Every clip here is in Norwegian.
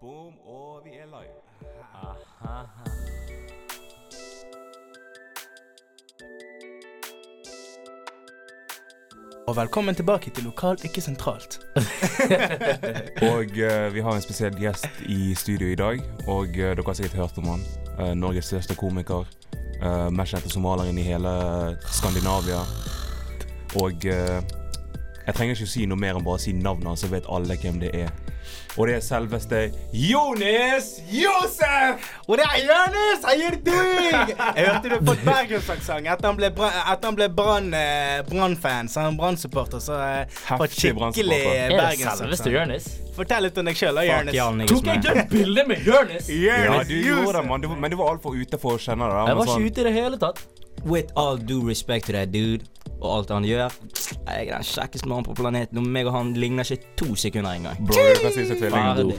Boom, og vi er live. Og velkommen tilbake til Lokalt, ikke sentralt. Og eh, vi har en spesiell gjest i studio i dag. Og eh, dere har sikkert hørt om han. Eh, Norges største komiker. Uh, Mest kjente somalieren i hele Skandinavia. Og eh, jeg trenger ikke å si noe mer enn bare å si navnet hans, så vet alle hvem det er. Og det er selveste Jonis Josef! Og det er Jonis! How you doing? Jeg hørte du fått bergensaksent etter han ble, han ble brann, eh, Brann-fan. Så han er Brann-supporter. Så eh, fått Heftig skikkelig Brann-supporter. Er selveste. Jonis? Fortell litt om deg sjøl, Jonis. Tok jeg ikke et bilde med Jonis? Ja, du gjorde det, mann. Men du var altfor ute for å kjenne det. Jeg var sånn- ikke ute i det hele tatt. With all due respect to that dude og alt han gjør Jeg er den kjekkeste mannen på planeten, og meg og han ligner ikke to sekunder engang. Bro, du kan si seg tvilling.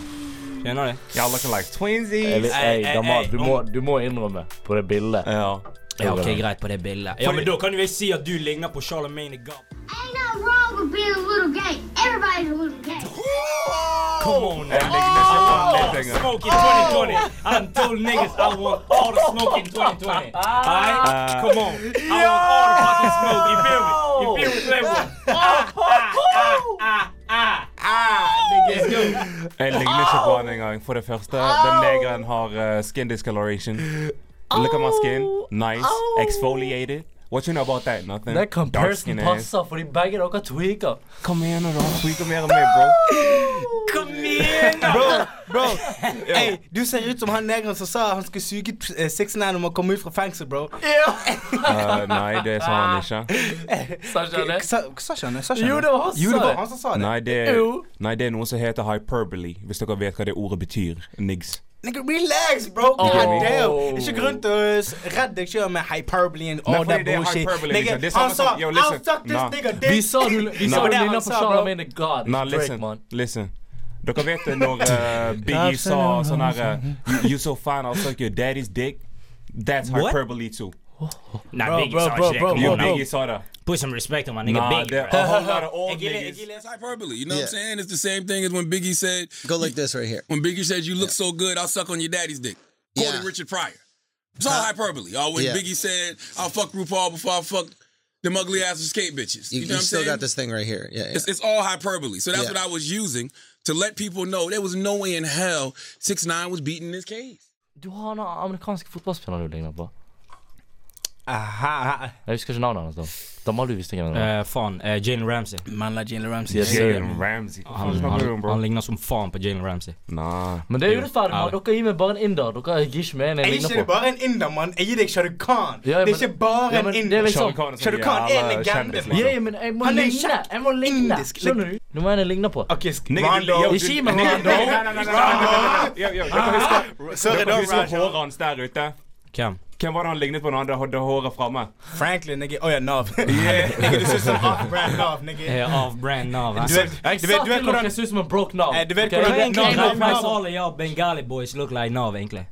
Skjønner du? Y'all looking like twinsies. vil- Ei, ei, ei, du, må, du må innrømme på det bildet. Ja. Ja, ok, greit på det bildet. Ja, men da kan jo jeg si at du ligner på Charlemagne Gap. Ain't nothing wrong with being a little gay. Everybody's a little gay. Come on, Jeg ligner ikke på litt engang. Smoke in 2020. I told niggas I want all the smoke in 2020. Alright? Uh, Come on. I want all the fucking smoke. You feel me? You feel me, Playboy? Ah, ah, ah, ah, ah. Niggas go. Jeg ligner ikke på han engang. For det første, den negeren har uh, skin discoloration. Look at my skin. Nice. Exfoliated. What you know about that? Nothing. Den Dark comparison skin ass. passer fordi begge dere tweaker. Kom igjen, nå, da. Tweaker mer enn meg, bro. Kom igjen, da. Bro, bro. Hey, du ser ut som han negeren som sa han skulle suge uh, 6ix9ine om å komme ut fra fengsel, bro. Uh, nei, det sa han ikke. Sa ikke han det? Sa sa ikke han det? Jo, det var han som sa det. Nei, det, nei, det er noe som heter hyperbole, hvis dere vet hva det ordet betyr. Niggs. Nigga, relax, bro. God Oh. damn. Ikke grunn til å redde deg sjøl med hyperbole and all that bullshit. Nigga, liksom. Han sa yo, listen. I'll suck this Nah. nigga dick. Vi sa du, ligner på Charlamagne the God. Nah, listen. man. listen. Dere vet det når uh, Biggie sa sånn herre uh, you, you so fine, I'll suck your daddy's dick. That's What? hyperbole too. Nei, Bro, Biggie bro, sa bro, ikke bro, Come Jo, on, now. Biggie sa det. Put some respect on my nigga Nah, Biggie. det bro. a whole lot of old Jeg niggas. gilder- It's hyperbole. You know what I'm saying? It's the same thing as when Biggie said, Go like this right here. when Biggie said, "You look so good, I'll suck on your daddy's dick." Quoting Yeah. Richard Pryor. It's all Huh? hyperbole. Or when Yeah. Biggie said, "I'll fuck RuPaul before I fuck them ugly ass skate bitches." You, You, you know what I'm still saying? got this thing right here. Yeah, yeah. It's, it's all hyperbole. So that's Yeah. what I was using to let people know there was no way in hell six nine was beating this case. Du har en amerikansk fotballspiller du ligner på. Aha. Jeg husker ikke navnet hans. da Damal, du visste hvem det var. Eh, faen, Uh, Jalen Ramsey. Man la Jalen Ramsey. Yes. Jalen Ramsey. Han, Han, han, han ligner som faen på Jalen Ramsey. Nah. Men det er urettferdig. man. Ja. Dere gir meg bare en inder. Dere gir ikke meg en jeg Er ikke ligner det på. bare en inder, mann? Jeg gir deg Shah Rukh Khan. Ja, det er ikke bare Ja, en er inder. liksom- Shah Rukh Khan er sånn er en legende, liksom. Ja, ja, men jeg må Han er ligne. kjent. Jeg må ligne. Indisk. Skjønner du? Nå må jeg ligne på. Ok, Rondo. Ikke gi meg Rondo. Yo, Dere husker, håret hans der ute? Hvem? Hvem var det han lignet på når han hadde håret framme? Franklin, nigga. Å ja, Nav. Nigga, du ser ut som off-brand Nav, nigga. Eh, Av brand Nav. Du altså. vet, du vet, du vet Saken ser ut som en broke nav. Eh, du vet hvordan- Nav, alle y'all Bengali boys look like Nav, egentlig.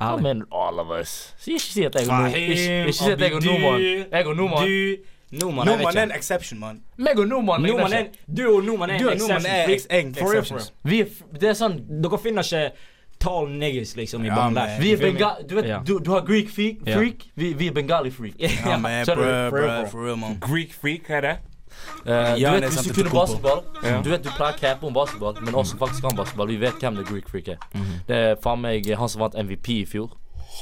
Ærlig. men all of us. Si ikke si at jeg er nordmann. Jeg Abidou, nordmann. Jeg er nordmann. Jeg er en exception, mann. Meg og nordmann ligner Nordmann ikke. Du og nordmann er en exception. Vi er, det er sånn Dere finner ikke tolv niggas liksom i Ja, Bangladesh. Vi er bengali Du vet, Ja. du, du har Greek freak, Ja. freak. Vi, vi er bengali freak. Ja, man, bro, bro, for real, man. Greek freak, hva er det? Eh, du vet Hvis du kunne basketball Ja. Du vet du pleier å cappe om basketball, men også faktisk kan basketball. Vi vet hvem det Greek freak er. Det er faen meg han som vant MVP i fjor.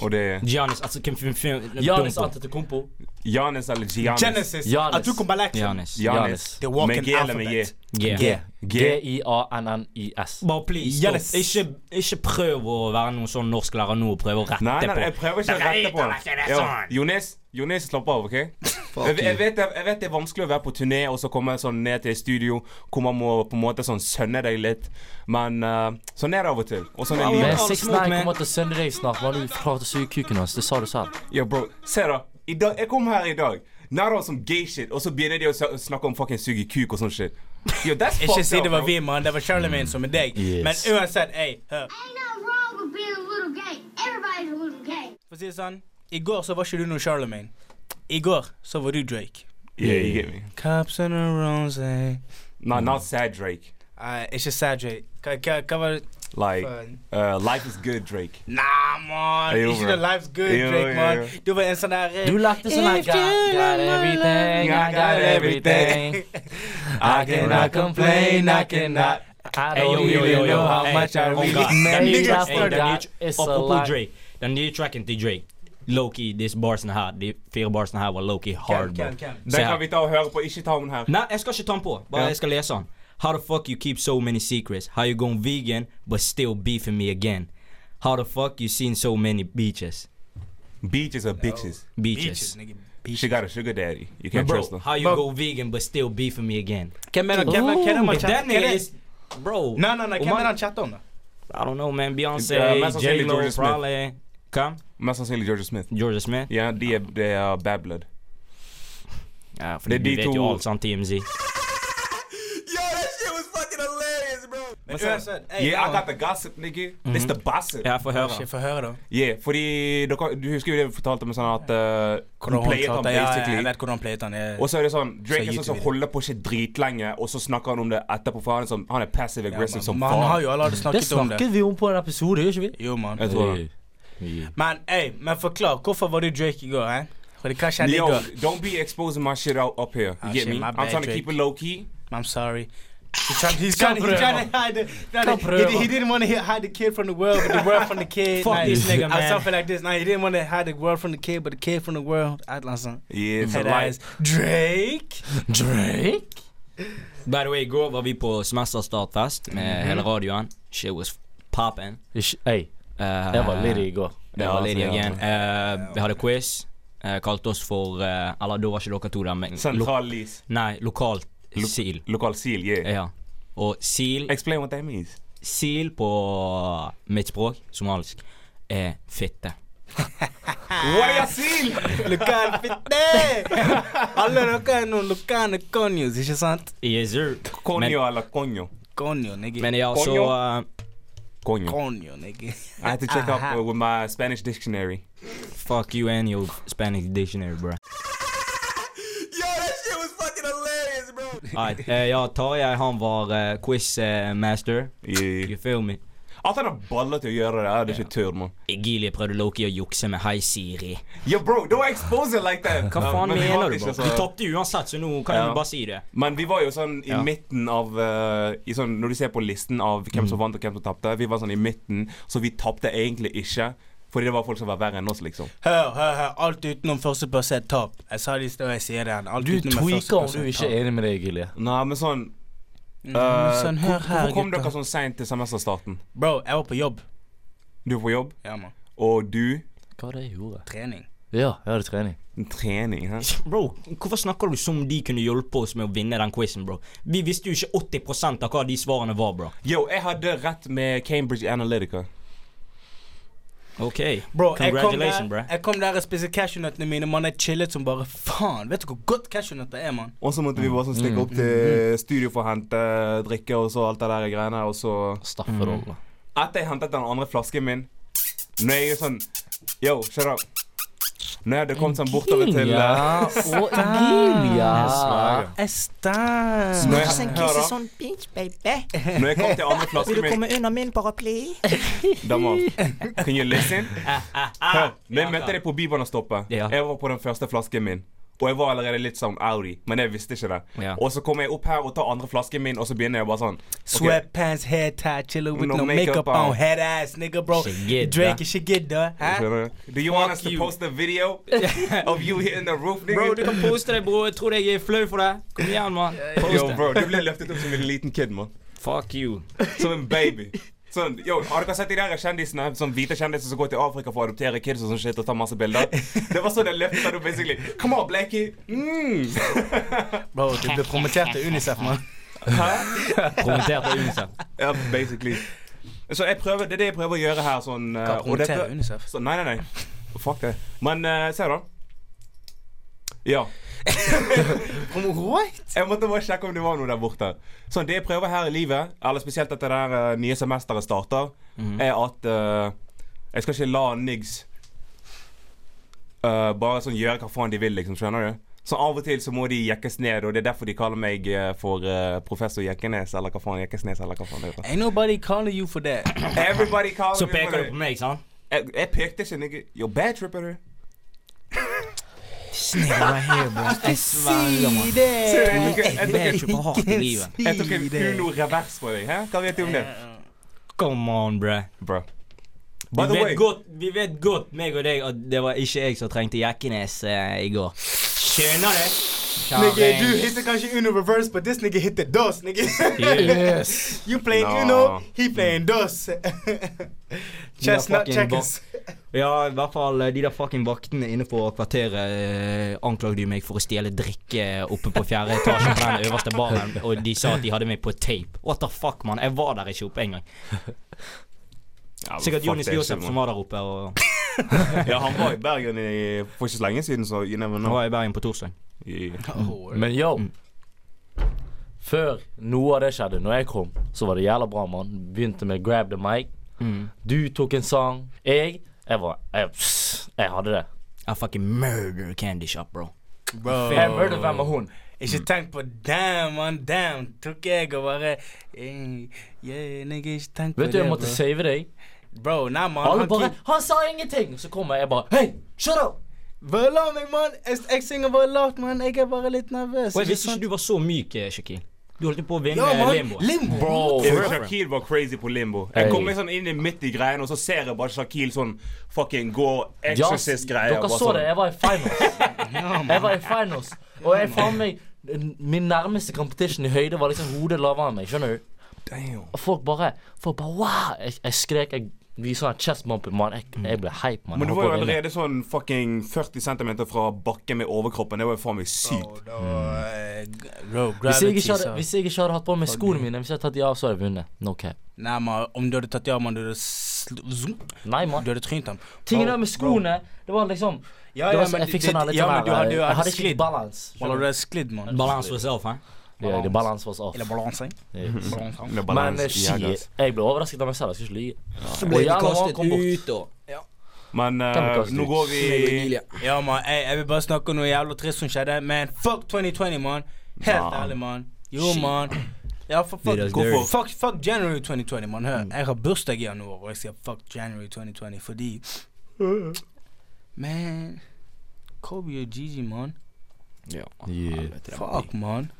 Og det Giannis, altså hvem hvem- hvem- Giannis. Antetokounmpo. Giannis eller Giannis? Genesis. Giannis. Atukumbalek. Giannis. Giannis. The walking Med G eller med J? G. G-i-a-n-n-i-s. Bare please. Ikke, ikke prøv å være noen sånn norsklærer nå og prøve å rette Nei, nei, på. jeg prøver ikke å rette på det Ja, sånn. Jonis, Jonis, slapp av, OK? Jeg, jeg, vet, jeg vet det er vanskelig å være på turné og så komme sånn ned til studio hvor man må på en måte sånn sønne deg litt, men uh, sånn er det av og til. Og sånn er livet. Men livet. all 6 smoke, 9 kommer til å sønne deg snart. Var du klar til å suge kuken hans? Det sa du selv. Ja, bro, se da. I dag, jeg kom her i dag. Var som gay shit, og så begynner de å snakke om fucking suge kuk og sånn shit. Yo, that's Ikke si det var vi, mann. Det var Charlemagne som er deg. Yes. Men uansett, ey, hør. Ain't nothing wrong with being a little gay. Everybody's a little gay. For å si det sånn, i går så var ikke du noe Charlemagne. I går så var du Drake. Yeah, you get me. Cups and a rose. Nah, not sad Drake. Uh, ikke sad Drake. Hva, hva, hva var det? Like, uh, life is good, Drake. Nah, man. Jo, Ikke bro. the life's good, Jo, Drake, jo, man. jo. Du var en sånn der Du lagde sånn her got, you got love my everything, I got everything. I cannot complain, I cannot. I Hey, don't yo, yo, really yo, yo. know how Hey, much I oh really God. made. Den nye Nigga I tracken- hey, den forgot nye- it's a Apropos lot. Drake. Den nye tracken til Drake. Low-key, disse barsene her, de fire barsene her var low-key hard, bro. Hvem, hvem? Se Den her. kan vi ta og høre på. Ikke ta den her. Nei, jeg skal ikke ta den på. Bare Ja. jeg skal lese den. How the fuck you keep so many secrets? How you gone vegan but still beefing me again? How the fuck you seen so many beaches? Beaches are bitches. Beaches. Beaches, nigga. Beaches. She got a sugar daddy. You can't bro, trust her. how you Bro. go vegan but still beefing me again? Hvem er det hvem er- hvem er det man If chatter- that er nigga is... Bro. Hvem Om er det han- han om, da? I don't know, man. Beyoncé, Ja, mest sannsynlig J-Lo, Georgia Smith. probably... Hva? Mest sannsynlig Georgia Smith. Georgia Smith? Ja, de er, de er bad blood. Ja, for Det er du de vet to- jo alt, sant, TMZ. Yo, that shit was fucking hilarious, bro. Men uansett, hey, Yeah, I got the gossip, nigga. It's the gossip. Ja, få høre. Ikke Få høre, da. Yeah, fordi dere, Du husker jo det vi fortalte om sånn at uh, Hvordan hun playet han basically. ja, ja. Jeg vet hvordan han playet han. jeg- Og så er det sånn Drake er sånn som holder på ikke dritlenge, og så snakker han om det etterpå. For han er, sånn, han er passive Ja, aggressive man, som man har faen. jo allerede Det snakket om det. snakket vi om på en episode, gjør ikke vi? Jo, man. Jeg tror det. Men hey, men forklar, hvorfor var du Drake i går? hæ? Fordi hva skjedde i Yo, går? don't be exposing my shit out up here. You Ah, get shit, me? my I'm bad, trying to keep it low key. I'm sorry. He's trying, he's trying, he's trying to hide the, trying to, he, he didn't want to hide the kid from the world, but the world from the kid. Fuck Nah, this nigga, or man. Something like this. Nah, he didn't want to hide the world from the kid, but the kid from the world. Atlasen. Yeah, it's a Head lie. ass. Drake. Drake? By the way, i går var vi på semesterstartfest med Mhm. hele radioen. Shit was poppin'. Ikke- Uh, jeg var litt i går. Det var litt altså, igjen. Vi hadde quiz. Uh, kalte oss for uh, Eller da var ikke dere to der, men lo Sentral lease. Nei, lokalt Lo- SIL. Lokal SIL, yeah. Ja. Og SIL Explain what that means. SIL på mitt språk, somalisk, er fitte. You? Lokal fitte! Alle dere er noen lokale konjos, ikke sant? Yes, sir. Konjo eller konjo? Konjo, nigga. Men ja, så uh, Konyo. Coño, nigga. I had to check up uh, with my Spanish dictionary. Fuck you and your Spanish dictionary, bro. Yo, that shit was fucking hilarious, bro. Alright, eh, ja, Tarjei han var uh, quiz-master. Yeah. You feel me? At han har baller til å gjøre det, jeg det ikke tur, mann. Gilie prøvde Loki å jukse med Hei Siri. Yo, bro, don't expose it like that. Hva faen Men mener du, bro? så- Vi tapte uansett, så nå kan Ja. jeg bare si det. Men vi var jo sånn i Ja. midten av uh, i sånn, Når du ser på listen av hvem Mm. som vant og hvem som tapte, vi var sånn i midten, så vi tapte egentlig ikke. Fordi det var folk som var verre enn oss, liksom. Hør, hør, hør. Alt utenom første person er tap. Jeg sa det i sted, og jeg sier det igjen. Alt Du tweaker om du er ikke er enig med deg, Egilie Nei, men sånn Mm, uh, Sånn, hvor- hør her, Hvorfor kom dere sånn seint til semesterstarten? Bro, jeg var på jobb. Du var på jobb, Ja, man. og du Hva var det jeg gjorde? Trening. Ja, jeg hadde trening. Trening, hæ? Bro, hvorfor snakker du som de kunne hjelpe oss med å vinne den quizen, bro? Vi visste jo ikke 80% av hva de svarene var, bro. Yo, jeg hadde rett med Cambridge Analytica. Ok, Bro, jeg congratulations, bro. jeg kom der og spiste cashewnøttene mine. Man, jeg chillet som bare faen. Vet du hvor godt cashewnøtter er, mann? Og så måtte vi bare sånn stikke opp til studio for å hente drikke og så alt det der greiene, og så Stafferolle. Etter jeg hentet den andre flasken min Når jeg er sånn Yo, shut up. Når jeg hadde kommet sånn bortover til Ja, eh, og Emilia. Estan. Når jeg, hører, sånn bitch, baby. når jeg kom til andre flasken min under min paraply? Damer, can you listen? Hør, når jeg møtte deg på Bybanestoppet, jeg var på den første flasken min. Og jeg var allerede litt sånn Audi, men jeg visste ikke det. Ja. Og så kommer jeg opp her og tar andre flasken min, og så begynner jeg bare sånn Sweatpants, hair tie, chiller with No no, makeup on. on. Head ass, nigga, bro. Drake is shigidda. Do you want us to you. post a video of you hitting the roof, nigga? Bro, du kan poste det, bro. Jeg tror jeg er flau for det. Kom igjen, mann. Post Yo, bro, du ble løftet opp som en liten kid, man. Fuck you. Som en baby. Sånn, yo, Har dere sett de der kjendisene Sånn hvite kjendiser som går til Afrika for å adoptere kids og sånn shit og tar masse bilder? Det var sånn løftet deg opp, basically. Come on, Blackie. Mm. Bro, du ble promotert til Unicef, mann. Promotert til UNICEF. Ja, basically. Så jeg prøver, det er det jeg prøver å gjøre her, sånn uh, Hva og Unicef? Så, nei, nei, nei. Fuck det. Men uh, se, da. Ja. What? Jeg måtte bare sjekke om det var noe der borte. Sånn, Det jeg prøver her i livet, eller spesielt etter det der uh, nye semesteret starter, er at uh, jeg skal ikke la niggs uh, bare sånn gjøre hva faen de vil, liksom. Skjønner du? Så av og til så må de jekkes ned, og det er derfor de kaller meg eh, for uh, professor Jekkenes, eller hva faen Jekkesnes, eller hva faen det heter. Ain't nobody calling you for that. Everybody calling Så me for peker du på meg, sant? Jeg, jeg pekte ikke, nigga. You're bad tripper, du. Snegla her, Ikke si det! Jeg tok- ikke tripper hardt i livet. Jeg tok en Uno revers på deg. Hæ? Hva vet du om det? Come on, bro. Bro. Vi By the way vet, godt, vi vet godt, meg og deg, at det var ikke jeg som trengte Jekkenes eh, i går. Skjønner du? Nigga, du the kanskje Uno reverse, but this nigga hit the DOS, nigga. Yes. you playing no. Uno, he playing DOS. Chestnut fucking checkers. Ja, i hvert fall eh, de der fucking vaktene inne på kvarteret eh, anklagde jo meg for å stjele drikke oppe på fjerde etasje på den øverste baren, og de sa at de hadde meg på tape. What the fuck, mann? Jeg var der ikke oppe engang. Ja, Sikkert Jonis Josef som var der oppe, og Ja, han var i Bergen i, for ikke så lenge siden, så you never know. han var i Bergen på torsdag. Men yo. Før noe av det skjedde, når jeg kom, så var det jævla bra, mann. Begynte med grab the mic. Mm. Du tok en sang. Jeg Jeg var Jeg, pss, jeg hadde det. I fucking murder candy shop, bro. Bro. Jeg murder hvem er hun? Ikke tenk på damn, man, damn. Tok jeg og bare eh, Yeah, nigga, ikke tenk på Vet du, det, jeg måtte bro. save deg. Bro, nei, man. Han bare 'Han sa ingenting!' Så kommer jeg bare 'Hei, shut up!' Bare la meg, mann. Jeg, jeg synger bare lavt, mann. Jeg er bare litt nervøs. Og jeg visste ikke du var så myk, eh, Shaquille. Du holdt på å vinne Ja, man. limbo. Limbo. Bro. Shaquille var crazy på limbo. Jeg kom liksom inn i midt i greiene, og så ser jeg bare Shaquille sånn fucking gå Exorcist-greier. Dere så sånn. det, jeg var i finals. jeg var i finals. Og jeg faen meg Min nærmeste competition i høyde var liksom hodet lavere enn meg. Skjønner du? Damn. Og folk bare Folk bare Wow! Jeg, jeg skrek. Jeg viste en chest bump, mann. Jeg, jeg ble hype, mann. Men du var jo allerede sånn fucking 40 cm fra bakken med overkroppen. Det var jo faen meg sykt. Da var, eh, Hvis jeg, ikke hadde, hvis jeg ikke hadde hatt på meg skoene mine, hvis jeg hadde tatt de av, så hadde jeg vunnet. No cap. Nei, man. Om du hadde tatt ja, man, du hadde zoom, Nei, man. Du hadde trynt ham. Tingen der med skoene, det var liksom Ja, det ja, var, så- men Jeg fikk sånn litt ja, sånn men du her, hadde- du Jeg hadde ikke balans. Du hadde sklidd, man. for yourself, hæ? Yeah, the balance was off. Eller balansing. Yes. Men balans eh, shit, jeg ble overrasket av meg selv. Jeg skal ikke lyve. Så ble de kastet ut, og Men eh, Hvem er kastet nå går vi Ja, man. Jeg, jeg vil bare snakke om noe jævla trist som skjedde. Men fuck 2020, man. Helt ja. ærlig, man. Jo, man. Ja, for fuck, fuck, fuck January 2020, man. Hør, jeg har bursdag i januar, og jeg sier fuck January 2020 fordi Man. Kobe og Gigi, man. Ja. Yeah. det Fuck, man.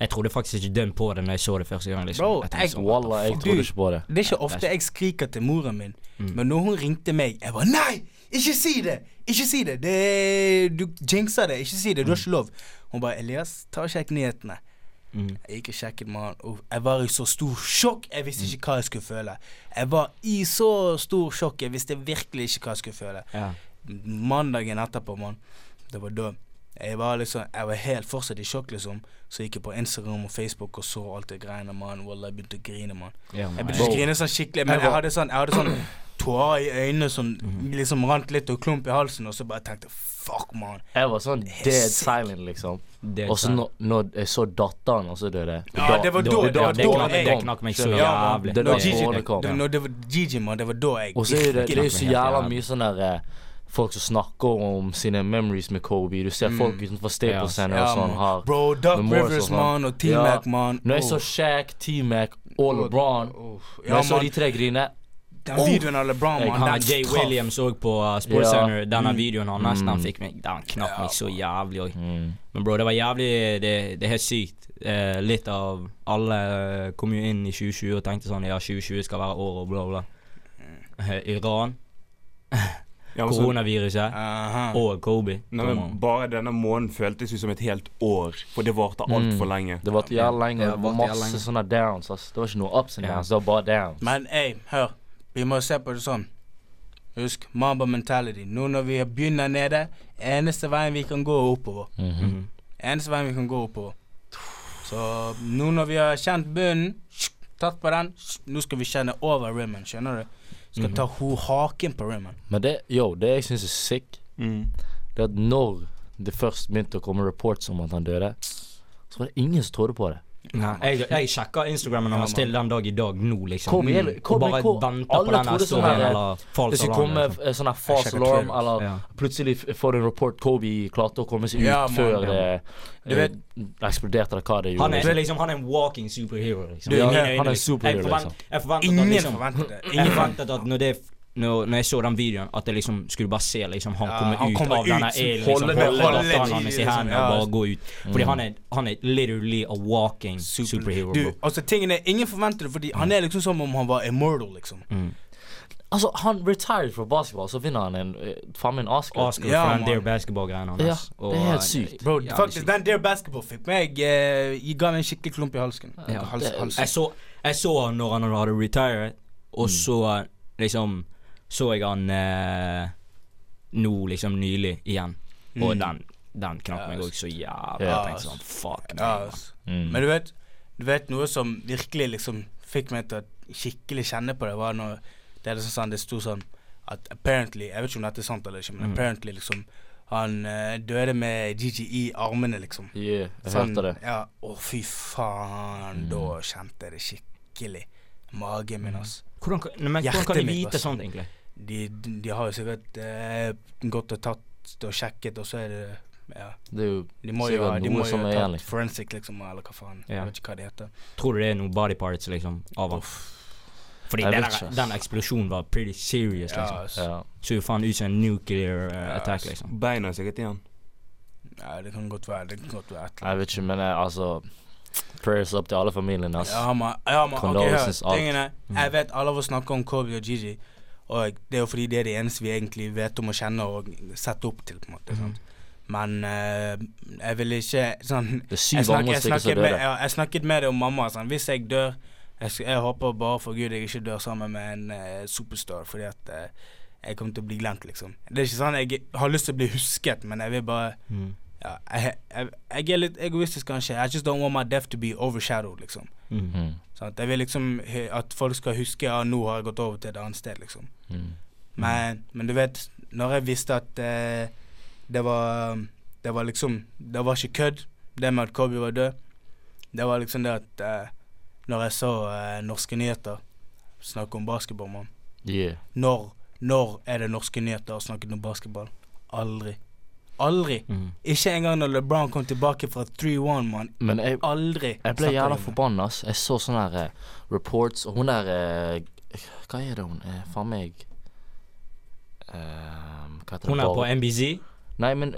Jeg trodde faktisk ikke dømt på det når jeg så det første gang. Liksom. Bro, jeg, jeg- sånn, Walla, jeg trodde Du- ikke på det. Det er ikke ofte jeg skriker til moren min, Mm. men når hun ringte meg, jeg var Nei! Ikke si det! Ikke si det! det du jinxer det. Ikke si det. Du har ikke lov. Hun bare Elias, ta og sjekk nyhetene. Mm. Jeg gikk og sjekket, mann. og Jeg var i så stor sjokk. Jeg visste ikke hva jeg skulle føle. Jeg var i så stor sjokk. Jeg visste virkelig ikke hva jeg skulle føle. Ja. Mandagen etterpå, mann. Det var da. Jeg var liksom Jeg var helt fortsatt i sjokk, liksom. Så gikk jeg på Instagram og Facebook og så alt det greiene, mann. Wallah, jeg begynte å grine, mann. Yeah, Jeg begynte ikke å grine sånn skikkelig, men Jeg jeg hadde sånn Jeg hadde sånn tårer i øynene som liksom rant litt og klump i halsen, og så bare tenkte Fuck, man. Jeg var sånn dead silent, liksom. Og så når, når jeg så datteren, og så døde Ja, det var da- det det var da da jeg- det knakk meg så jævlig. Det Når da Gigi, kom. det, var da jeg Og så er det, det er så jævla mye sånn der eh, Folk som snakker om sine memories med Kobe. Du ser folk utenfor Staples Center og sånn har Bro, Duck Rivers, mann, og T-Mac, mann Når jeg så Oh. Shaq, T-Mac og LeBron Når Ja, jeg så de tre grine Den videoen av LeBron, man. Han Jay. Williams òg på uh, Sports Ja. Center. Denne videoen han nesten Mm. fikk meg Den knakk meg så jævlig òg. mm. Men bro, det var jævlig Det, det er helt sykt. Eh, litt av alle eh, kom jo inn i 2020 og tenkte sånn Ja, 2020 skal være året og bla, bla. Eh, Iran, ja, men så, koronaviruset Aha. og Kobe. Nei, men. Bare denne måneden føltes ut som et helt år, for det varte altfor lenge. Det varte jævlig lenge. Det var masse lenge. sånne downs. ass. Det var ikke noe ups and Ja. downs. Det var bare downs. Men ey, hør. Vi må se på det sånn. Husk Mamba mentality. Nå når vi begynner nede, eneste veien vi kan gå, er oppover. Mhm. Eneste veien vi kan gå oppover. Så nå når vi har kjent bunnen, tatt på den, nå skal vi kjenne over rimmen. Skjønner du? Skal ta ho haken på rimmen. Men det, yo, det jeg syns er sick, Mm. det er at når det først begynte å komme reports om at han døde, så var det ingen som trodde på det. Nei, jeg, jeg sjekker Instagrammen hans til den dag i dag nå, liksom. Kobe jeg, kom, og bare venter på den sånn storyen eller false skulle alarm. komme Liksom. eh, sånn her false alarm, eller Ja. plutselig får du en rapport Kobe klarte å komme seg ut Ja, man, før ja. det Du vet- eh, eksploderte, eller hva det Han gjorde. er liksom Han er en walking superhero, liksom. Du, han er liksom. superhero, liksom. Jeg forventet at Ingen liksom forventet det. Jeg Ingen forventet at når det når, når jeg så den videoen, at jeg liksom skulle bare se liksom han Ja, komme han ut kommer av denne ut, alien, liksom, holde holde, det- holde datteren hans i liksom, ja. og bare gå ut. Fordi han er, han er literally a walking Super- superhero, Du, altså tingene Ingen forventer det, fordi han er liksom som om han var immortal, liksom. Altså, han retired fra basketball, så vinner han en eh, faen meg en Oscar. Oscar Ja, for den. Dare Basketball-greia hans. Ja, Og, det er helt eh, sykt. Bro, ja, faktisk, den der basketball fikk meg uh, ga meg en skikkelig klump i halsen. Ja. Hals, halsen. Jeg så, jeg så han når han hadde retired, og Mm. så liksom Så jeg han eh, nå liksom nylig igjen. Og den, den knakk meg òg så jævlig. Jeg tenkte sånn Fuck meg. Mm. Men du vet, du vet noe som virkelig liksom fikk meg til å skikkelig kjenne på det, var når det er sånn, det sto sånn at apparently Jeg vet ikke om dette er sant eller ikke, men Mm. apparently liksom Han uh, døde med Gigi i armene, liksom. Yeah, jeg Sånn, hørte det. Ja, å fy faen, da kjente jeg det skikkelig. Magen min, altså. Hvordan, men, hvordan Hjertet kan de mitt, vite ass. sånt, egentlig? De, de har jo sikkert eh, gått og tatt og sjekket, og så er det Ja. Det er jo De må jo de noe må jo som er igjen, liksom. forensic, liksom, eller hva faen. Ja. Jeg vet ikke hva det heter. Tror du det er noen body parts liksom av han? Fordi den, den eksplosjonen var pretty serious, Ja, liksom. altså. Ja. Så jo faen ut som en nuclear uh, Ja, attack, liksom. Beina er sikkert igjen. Ja, det kan godt være. Det kan godt være et Jeg vet ikke, men jeg, altså Prayers up til alle familiene, ass. Ja, man. Ja, man. Ok, hør. Condolences, alt. Tingene Jeg vet alle oss snakker om Kobe og Gigi, og det er jo fordi det er det eneste vi egentlig vet om å kjenne og sette opp til, på en måte. sant? Men uh, jeg vil ikke sånn Det er syv jeg, snak, andre jeg, stykker som snakket med, ja, jeg snakket med det om mamma. Sånn. Hvis jeg dør jeg, jeg håper bare for Gud jeg ikke dør sammen med en uh, superstar, fordi at uh, jeg kommer til å bli glemt, liksom. Det er ikke sånn jeg har lyst til å bli husket, men jeg vil bare Mm. ja, jeg, jeg, jeg er litt egoistisk, kanskje. I just don't want my death to be overshadowed, liksom. Mm. Mm. Sant? Jeg vil liksom at folk skal huske ja, nå har jeg gått over til et annet sted, liksom. Mm. Men, men du vet, når jeg visste at eh, det var Det var liksom Det var ikke kødd, det med at Kobe var død. Det var liksom det at eh, Når jeg så eh, norske nyheter snakke om basketball, mann Yeah. når, når er det norske nyheter å snakket om basketball? Aldri. Aldri. Mm. Ikke engang når LeBron kom tilbake fra 3-1, mann. Men jeg, Aldri. jeg ble jævla forbanna, ass. Jeg så sånne her uh, reports, og hun der uh, Hva er det hun er? Faen meg eh, Hva heter det? Hun er på NBZ. Nei, men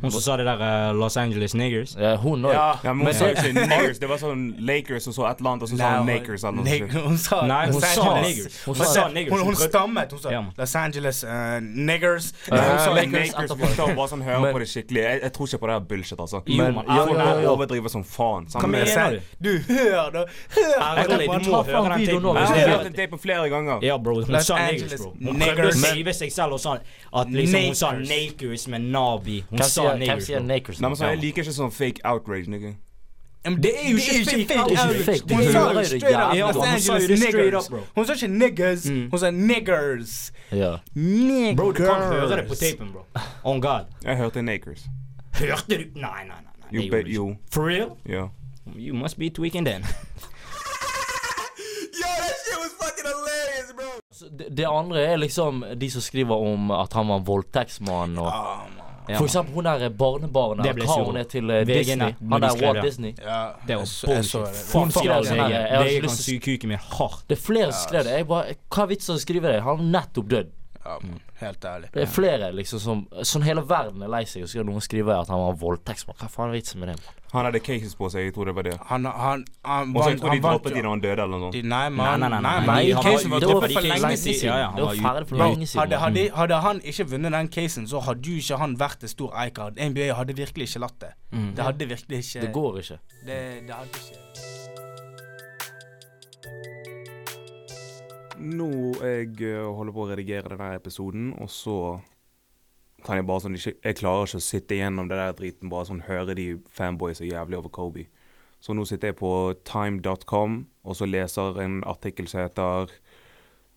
Hun som sa det der uh, Los Angeles Niggers. ja, Hun òg. Ja, Ja, men hun sa ikke Niggers. Det var sånn Lakers og så Atlanta, og så sa hun Nakers eller noe sånt. Hun sa Nei, hun Los sa Angeles. niggers. Hun Hun sa- sa niggers. Hun, hun stammet. Hun sa Ja. Los Angeles uh, niggers. Ja, hun sa Lakers. Etterpå. skal bare sånn høre på det skikkelig. Jeg, jeg tror ikke på det her bullshit, altså. Jo, Men- man. ja, Hun ja, ja. overdriver som faen. Hva mener du? Du, hør da! Hør! Ærlig, du må høre den tapen. Jeg har hørt den tapen flere ganger. Ja, bro. Hun sa niggers, bro. Hun prøvde å skrive save seg selv og sa at liksom hun sa Nakers. Med Navi. Hun sa sier, hvem niggers, sier bro. Nakers? Nei, men så, Ja. Jeg liker ikke sånn fake outrage, nigga. Men det er jo ikke fake. Det er ikke fake. Du Hun sa hører jo det straight up jævlig Ja, Los bro, hun sa jo Angeles det straight niggers. up, bro. Hun sa ikke niggers, Mm. hun sa niggers. Ja. Niggers. Bro, du kan høre det på tapen, bro. On God. Jeg hørte Nakers. Hørte du? Nei, nei, nei. nei Jo, det be, gjorde du ikke. jo. For real? Ja. You must be tweaking then. Så Det, det andre er liksom de som skriver om at han var en voldtektsmann og Ah, man. Ja, For eksempel hun der barnebarnet Det ble hva hun er til eh, VG Disney. nett, Han de der skrev Walt det. Disney. Ja, Det var jeg så- jeg så det. Hun skrev det. sånn her, jeg har ikke kan lyst til- sy kuken min hardt. Det er flere som skrev det. Jeg bare, hva er vitsen å skrive det? Han er nettopp dødd. Ja. Helt ærlig. Det er flere liksom som Sånn hele verden er lei seg, og så skal noen skrive at han var en voldtektsmann. Hva faen er vitsen med det? man? Han hadde cases på seg, jeg tror det var det. Han, han, han Og så vant jeg tror de droppet de når han døde, eller noe sånt. Nei, Nei, nei, nei, nei. Nei, casen var droppet for lenge siden. hadde han ikke vunnet den casen, så hadde jo ikke han vært en stor eikard. NBA hadde virkelig ikke latt det. Mm. Det hadde virkelig ikke Det går ikke. Det, det hadde ikke Nå jeg eh, holder på å redigere denne episoden, og så kan jeg bare sånn ikke, Jeg klarer ikke å sitte igjennom det der driten, bare sånn høre de fanboys så jævlig over Kobe. Så nå sitter jeg på time.com, og så leser en artikkel som heter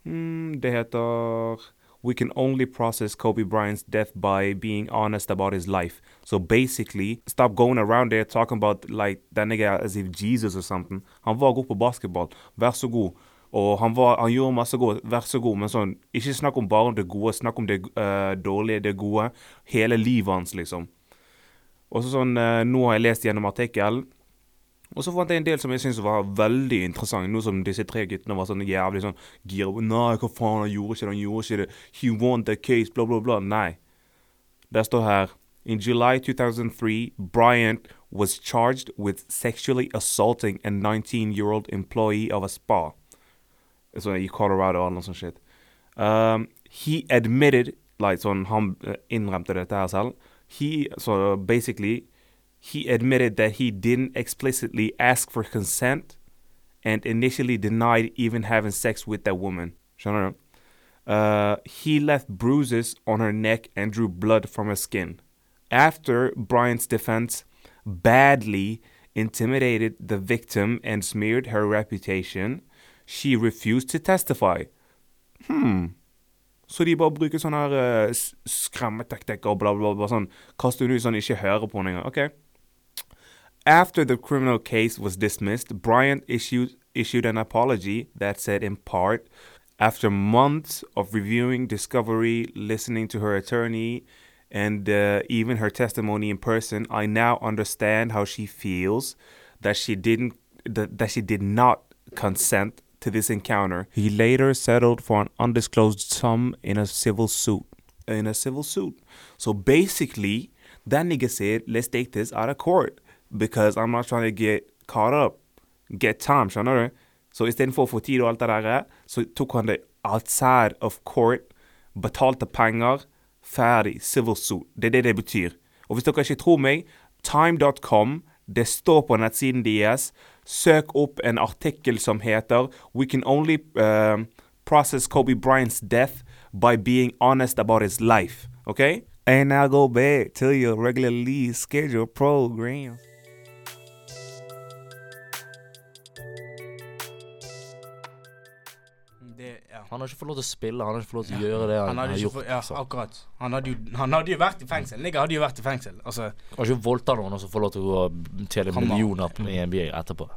mm, Det heter we can only process Kobe Bryant's death by being honest about his life. So basically, stop going around there talking about like that nigga as if Jesus or something. Han var god på basketball. Vær så god. Og han, var, han gjorde masse godt. Vær så god. Men sånn, ikke snakk om bare det gode, snakk om det uh, dårlige, det gode. Hele livet hans, liksom. Og så sånn, uh, Nå har jeg lest gjennom artikkelen. Og så fant jeg en del som jeg syntes var veldig interessant. Nå som disse tre guttene var sånn jævlig sånn gira Nei, hva faen, han gjorde ikke det, han gjorde ikke det. He won the case, bla, bla, bla. Nei. Det står her In July 2003, Bryant was charged with sexually assaulting a 19-year-old employee of a spa. Så i Colorado eller noe sånt shit. Um, he admitted like, sånn, Han eh, innrømte dette her selv. He, so basically he admitted that he didn't explicitly ask for consent and initially denied even having sex with that woman. Skjønner du? Uh, he left bruises on her neck and drew blood from her skin. After Bryant's defense badly intimidated the victim and smeared her reputation, she refused to testify. Hmm. Så de bare bruker sånne her uh, s- skremmeteknikker og bla, bla, bla. Sånn, kaster hun ut sånn, ikke hører på henne engang. OK. After the criminal case was dismissed, Bryant issued, issued an apology that said, in part, after months of reviewing discovery, listening to her attorney, and uh, even her testimony in person, I now understand how she feels that she didn't that, that she did not consent to this encounter. He later settled for an undisclosed sum in a civil suit. In a civil suit. So basically, that nigga said, let's take this out of court because I'm not trying to get caught up. Get time, skjønner du? Så istedenfor å få tid og alt det der, så outside of court, betalte penger, ferdig, civil suit. Det det det betyr. Og hvis dere ikke tror meg, time.com, det står på nettsiden deres. Søk opp en artikkel som heter We can only um, process Kobe Bryant's death by being honest about his life. Okay? And now go back to your regularly scheduled program. Han har ikke fått lov til å spille, han har ikke fått lov til å gjøre det han, Han har gjort. For, ja, liksom. akkurat. Han hadde, jo, han hadde jo vært i fengsel. Nigga hadde jo vært i fengsel. Altså, Han har ikke voldtatt noen og så får lov til å tjene Han var- millioner på- i NBA etterpå.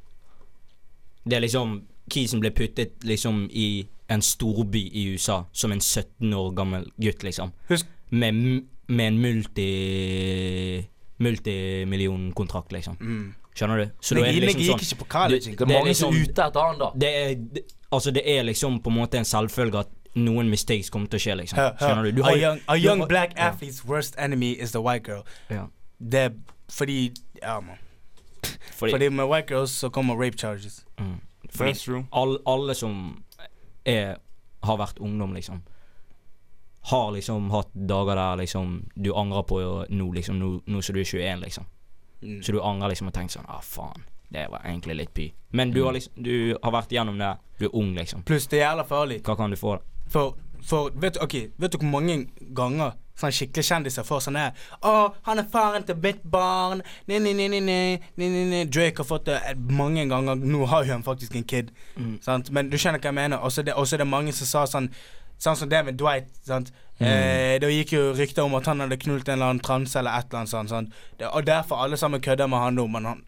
Det er liksom Kisen ble puttet liksom i en storby i USA som en 17 år gammel gutt, liksom. Husk- Med, med en multi multimillionkontrakt, liksom. mm. Skjønner du? Så er det liksom gikk sånn ikke på college. Det- Det Det er mange som er liksom- ute etter han, da. det er, det, Altså, det er liksom på en måte en selvfølge at noen mistakes kommer til å skje, liksom. Skjønner du? du a young, a du young har- black ja. athlete's worst enemy is the white girl. Ja. Det er fordi Ja, mann. Fordi, Fordi med white girls så kommer rape charges. mm, fordi That's true. all, alle som er, har vært ungdom, liksom, har liksom hatt dager der liksom du angrer på nå, liksom, nå, nå som du er 21, liksom. Mm. Så du angrer liksom og tenker sånn Ah, faen. Det var egentlig litt py. Men Mm. du har liksom Du har vært gjennom det. Du er ung, liksom. Pluss det er jævla farlig. Hva kan du få? da? For, for vet, du, ok, vet du hvor mange ganger sånne skikkelige kjendiser får sånn her Å, han er faren til mitt barn. Nei, nei, nei, nei, nei, nei, nei. Drake har fått det eh, mange ganger. Nå har jo han faktisk en kid. Mm. Sant? Men du skjønner hva jeg mener. Og så er det, det mange som sa sånn Sånn som det med Dwight. Sant? Mm. Eh, det gikk jo rykter om at han hadde knult en eller annen transe eller et eller annet sånt. Det, og derfor alle sammen kødder med han nå, men han,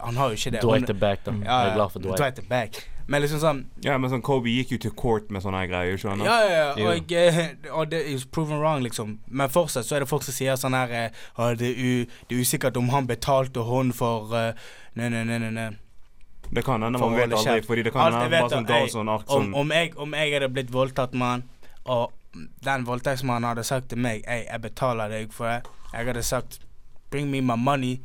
han har jo ikke det. Dwight er back, da. ja, Jeg er glad for Dwight. Dwight er back. Men liksom sånn Ja, men sånn Kobe gikk jo til court med sånne greier, skjønner Ja, ja, ja. Og, eh, og det er proven wrong, liksom. Men fortsatt så er det folk som sier sånn her eh, det, er u, det er usikkert om han betalte hun for eh, Nei, nei, nei, nei. nei. Det kan hende, man vet aldri, fordi det kan hende bare sånn da sånn ark Om, sånn om, jeg, om jeg hadde blitt voldtatt, mann, og den voldtektsmannen hadde sagt til meg Ei, jeg betaler deg for det, jeg hadde sagt Bring me my money.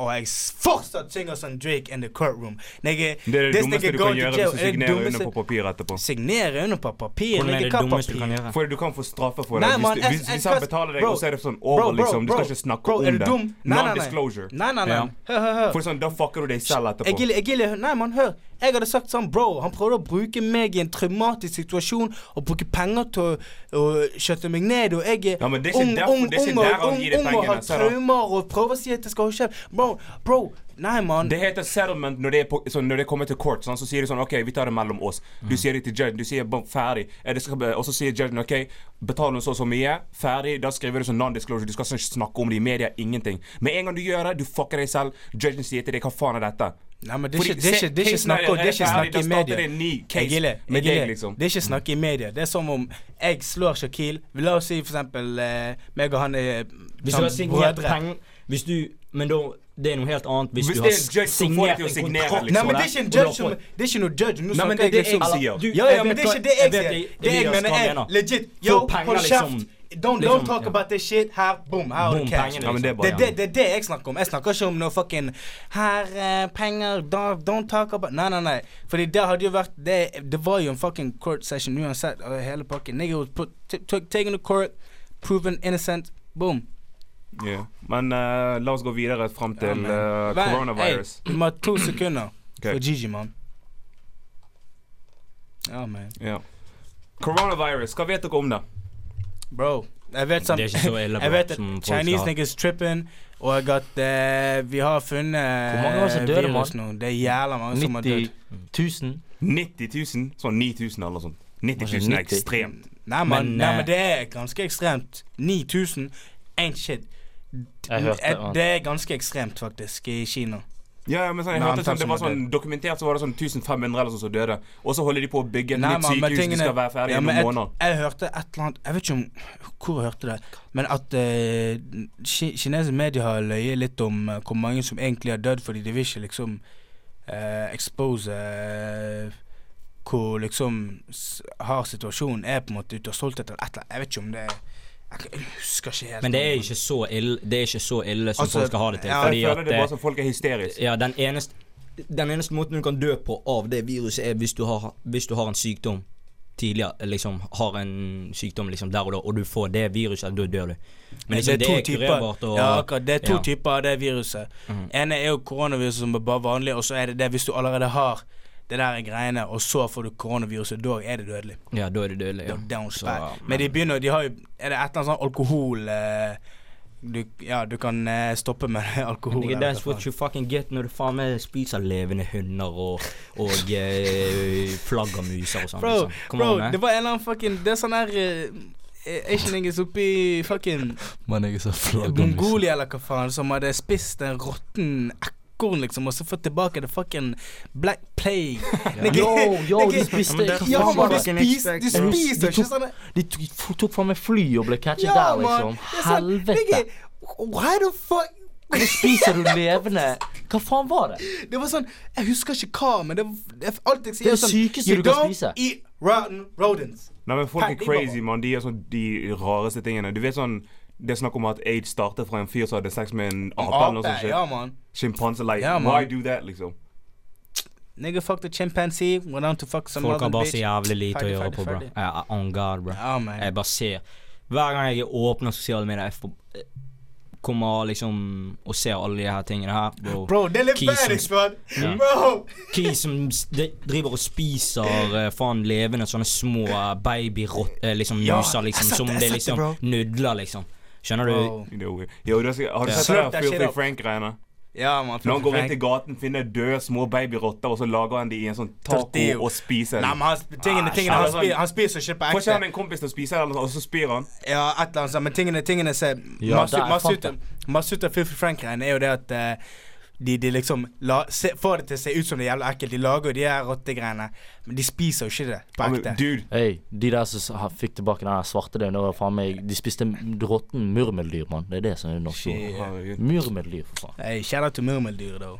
Og jeg fortsatt synger som Drake in the courtroom. Nigga, Det er det dummeste du kan gjøre hvis du er signerer dummeste- under på papir etterpå. Signere under på papir. Hvordan er det dummeste du kan gjøre? For du kan få straffe for det. man, Hvis, hvis, han betaler deg, bro, og så er det sånn over, bro, liksom. Du skal ikke snakke bro, om det. Non-disclosure. Nei, nei, nei. Ja. Hør, hør, hør. For sånn, da fucker du deg selv etterpå. Jeg jeg Nei, man, hør. Jeg hadde sagt sånn, bro, han prøvde å bruke meg i en traumatisk situasjon og bruke penger til å, skjøtte meg ned, og jeg er Ja, men det er ikke derfor- er der han ung- gir deg ung og pengene, har traumer og prøver å si at jeg skal ha kjeft. Bro, bro, nei, mann. Det heter settlement når det, på, sånn, når det kommer til court. Sånn, så sier de sånn OK, vi tar det mellom oss. Du sier det til judgen. Du sier bom, ferdig. Eh, og så sier judgen OK, betal noe så og så mye. Ferdig. Da skriver du sånn non-disclosure. Du skal ikke snakke om det i media. Ingenting. Med en gang du gjør det, du fucker deg selv. Judgen sier til deg hva faen er dette? Nei, men det er ikke, det er ikke, er ikke snakk om Det er ikke snakk i media. det liksom. Er ikke snakk i media. Det er som om jeg slår Shakil. La oss si for eksempel eh, meg og han er Hvis du sånn har signert penger Hvis du Men da Det er noe helt annet hvis, Hvis du har er signert en kontrakt liksom. Nei, men det er ikke en og du har judge som Det er ikke noe judge. Nå snakker er jeg det liksom sier. Ja, ja, men det er ikke det jeg sier. det- jeg mener er legit. Yo, hold liksom. kjeft. Don't, Liksom, don't talk ja. about this shit. Her, boom, her har du cash. Ja, det er Det, det, det det jeg snakker om. Jeg snakker ikke om noe fucking Her, uh, penger, don't, don't talk about Nei, nei, nei. Fordi det hadde jo vært Det, det var jo en fucking court session uansett, og hele pakken. Nigga was put, took, taken to court, proven innocent. Boom. Yeah. Men uh, la oss gå videre fram til eh, coronavirus. Hey, har to sekunder okay. for Gigi, mann. Ja, man. Ja. Coronavirus, hva vet dere om det? Bro, jeg vet som Det er ikke så ille, Jeg vet at Chinese niggas tripping, og at uh, vi har funnet Hvor mange var det eh, døde, nå. Det er jævla mange som har 90 dødd. 000. 90 000? Sånn 9000 eller sånt. 90 000 er ekstremt. Nei, man, Men, nei, eh, men det er ganske ekstremt. 9000 ain't shit. Jeg hørte Eh. Det er ganske ekstremt, faktisk, i Kina. Ja, ja, men sånn, jeg hørte sånn, det var sånn Dokumentert så var det sånn 1500 eller sånn som døde. Og så holder de på å bygge et Nei, nytt man, sykehus. tingene, som skal være ferdig Ja, i noen jeg, måneder. jeg hørte et eller annet Jeg vet ikke om hvor jeg hørte det, men at uh, kinesiske medier har løyet litt om uh, hvor mange som egentlig har dødd, fordi de vil ikke liksom uh, expose uh, hvor liksom hard situasjonen er på en måte ute av stolthet eller et eller annet. Jeg vet ikke om det Jeg jeg husker ikke helt. Men det er ikke så ille, det er ikke så ille som Altså, folk skal ha det til. ja, Jeg føler at det er eh, bare som folk er hysteriske. Ja, den eneste Den eneste måten du kan dø på av det viruset, er hvis du har, hvis du har en sykdom tidligere, liksom har en sykdom liksom der og da, og du får det viruset, da dør du. Men liksom, det er, kurerbart og Ja, akkurat. Det er to ja. typer av det viruset. Mhm. ene er jo koronaviruset som er bare vanlig, og så er det det hvis du allerede har det der er greiene, og så får du koronaviruset, da er det dødelig. Ja, da er det dødelig. Ja. Da, Så, men- Men de begynner De har jo Er det et eller annet sånn alkohol eh, du, Ja, du kan eh, stoppe med alkohol. Nigga, that's what you fucking get når du faen meg spiser levende hunder og, og eh, flaggermuser og sånn. Bro, liksom. Bro on, det var en eller annen fucking Det er sånn her eh, Asian niggas oppi fucking Man ikke så Mongolia eller hva faen, som hadde spist en råtten ekorn, liksom, og så få tilbake det fucking black plague. Nigga, Yo, yo, de spiste Ja, man, de var det? spiser, de De spiser ikke sånne De tok, tok faen meg fly og ble catchet Ja, der, liksom. Sånn, Helvete. Why the fuck Hvorfor spiser du levende Hva faen var det? Det var sånn Jeg husker ikke hva, men det var det, Alt jeg sier, det er det sånn sykeste du kan don't spise. eat rotten rodents. Nei, men folk er crazy, mann. De gjør sånn de rareste tingene. Du vet sånn Det er snakk om at aids startet fra en fyr som hadde sex med en ape eller noe sånt. ja, man. Like, Ja, man. why do that, liksom? Nigga fucked a chimpanzee, went on to fuck some Folk har bare så jævlig lite å gjøre ferdig, på, bro. Ja, on God, bro. Ja, man. Jeg bare ser Hver gang jeg åpner sosiale medier, jeg får, eh, kommer liksom og ser alle de her tingene her, bro. Bro, det er litt badass, man. Ja. Bro! Key som de, driver og spiser uh, faen levende sånne små uh, babyrotter, uh, liksom Ja, muser, liksom. Som det, er liksom nudler, liksom. Skjønner du? Bro. Jo, du har du sett det Filthy. Frank-greiene? Ja, man. Når han går rundt i gaten, finner døde små babyrotter, og så lager han de i en sånn Tortillo. taco og spiser dem. han, tingene, Ah, tingene, han, spiser, han spiser ikke på Får ikke han ekte. en kompis til å spise, eller og så spyr han? Ja, et eller annet sånt. Men tingene, tingene ser Ja, masse, der masse, ut av- masse ut av Filthy Frank-greiene er jo det at eh, de, de liksom la, se, får det til å se ut som det er jævla ekkelt. De lager jo de her rottegreiene, men de spiser jo ikke det på ekte. dude, Hey, de der som fikk tilbake den svarte delen, det var faen meg De spiste råtten murmeldyr, mann. Det er det som er norsk ord. Murmeldyr, for faen. Hey, shout til murmeldyr, da.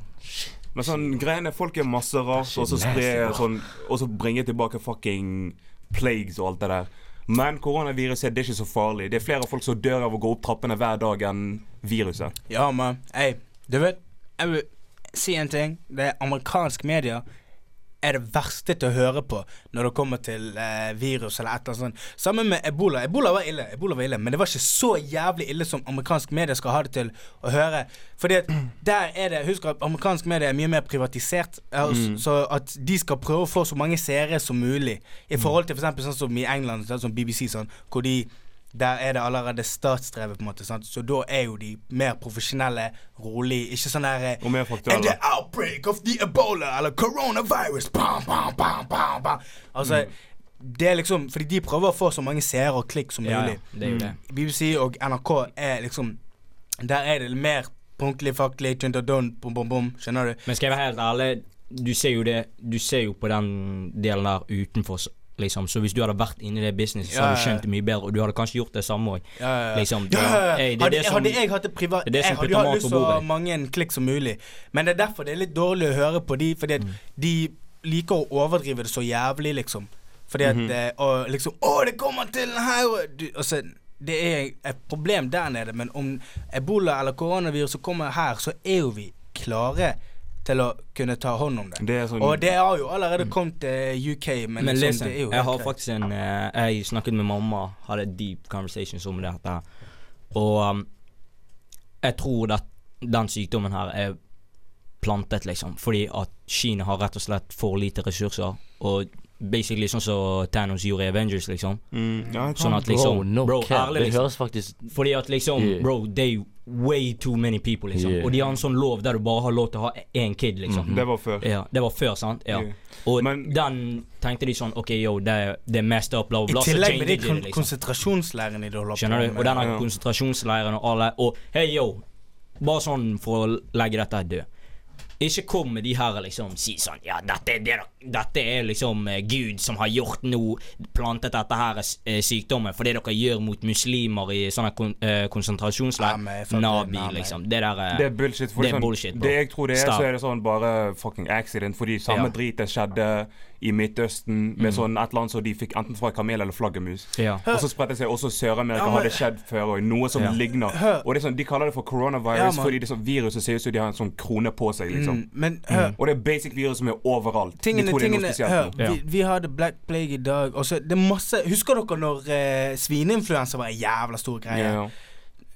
Men sånn greiene Folk er masse rart, og så sprer sånn Og så bringer tilbake fucking plagues og alt det der. Men koronaviruset det er ikke så farlig. Det er flere folk som dør av å gå opp trappene hver dag enn viruset. Ja, men Hey, du vet, jeg vil si en ting. Det er amerikansk media. er det verste til å høre på når det kommer til eh, virus eller et eller annet sånt. Sammen med ebola. Ebola var ille, ebola var ille, men det var ikke så jævlig ille som amerikansk media skal ha det til å høre. Fordi at der er det Husk at amerikansk media er mye mer privatisert, eh, og så at de skal prøve å få så mange seere som mulig. I forhold til f.eks. sånn som i England, sånn som BBC, sånn, hvor de der er det allerede statsdrevet, på en måte. Sant? Så da er jo de mer profesjonelle, rolig. Ikke sånn der eh, Og mer And faktuelle. the outbreak of the Ebola eller coronavirus bam, bam, bam, bam, bam. Altså, det er liksom Fordi de prøver å få så mange seere og klikk som Ja, mulig. det er jo det. BBC og NRK er liksom Der er det mer punktlig, faktlig, tynt og don, bom, bom, bom. Skjønner du? Men skal jeg være helt ærlig, du ser jo det Du ser jo på den delen der utenfor, liksom. Så hvis du hadde vært inni det businesset, så hadde du skjønt det mye bedre, og du hadde kanskje gjort det samme òg. Liksom. Hey, hadde, hadde jeg hatt det privat det Jeg hadde jo hatt mat lyst til å mange klikk som mulig. Men det er derfor det er litt dårlig å høre på de, fordi Mm. de liker å overdrive det så jævlig, liksom. Fordi at mm -hmm. Og liksom Å, det kommer til her du, altså, Det er et problem der nede, men om ebola eller koronaviruset kommer her, så er jo vi klare til å kunne ta hånd om det. Det sånn Og det har jo allerede kommet til UK, men, Men liksom, listen, det er jo jeg har faktisk en uh, Jeg snakket med mamma, hadde deep conversations om dette. her. Og um, jeg tror at den sykdommen her er plantet, liksom. Fordi at Kina har rett og slett for lite ressurser. Og basically sånn som Thanos gjorde i Avengers, liksom. mm, ja, Sånn at liksom Bro, no Bro, ærlig, liksom. Det høres faktisk Fordi at liksom Yeah. Bro, they way too many people, liksom. Yeah. Og de har en sånn lov der du bare har lov til å ha én kid, liksom. Mhm. Det var før. Ja, det var før, sant? Ja. Yeah. Og Men- den tenkte de sånn OK, yo, det, er- det er messed up, bla, bla, I bla. I tillegg med de kon det, liksom. konsentrasjonsleirene de holder Skjønner på du? med. Og denne Ja. konsentrasjonsleiren og alle Og hei, yo, bare sånn for å legge dette død. Ikke kom med de her liksom si sånn Ja, dette det, dette er liksom eh, Gud som har gjort noe Plantet dette her eh, sykdommen For det dere gjør mot muslimer i sånne kon, eh, konsentrasjonsleir. Nabi, nei, liksom. Det der eh, Det er bullshit. For Det er sånn, bullshit, bro. det jeg tror det er, Stop. så er det sånn bare fucking accident. Fordi samme Ja. dritet skjedde i Midtøsten med sånn et eller annet som de fikk enten fra kamel eller flaggermus. Ja. Og så spredte det seg også Sør-Amerika, Ja, hadde skjedd før òg. Noe som Ja. ligner. Hør. Og det er sånn, De kaller det for coronavirus Ja, fordi det sånn, viruset ser ut som de har en sånn krone på seg. liksom Mm, men hør, Og det er basic virus som er overalt. tingene, de tror det er noe tingene spesielt Hør, vi, vi hadde Black Plague i dag. Også, det er masse Husker dere når eh, svineinfluensa var en jævla stor greie? Ja, ja.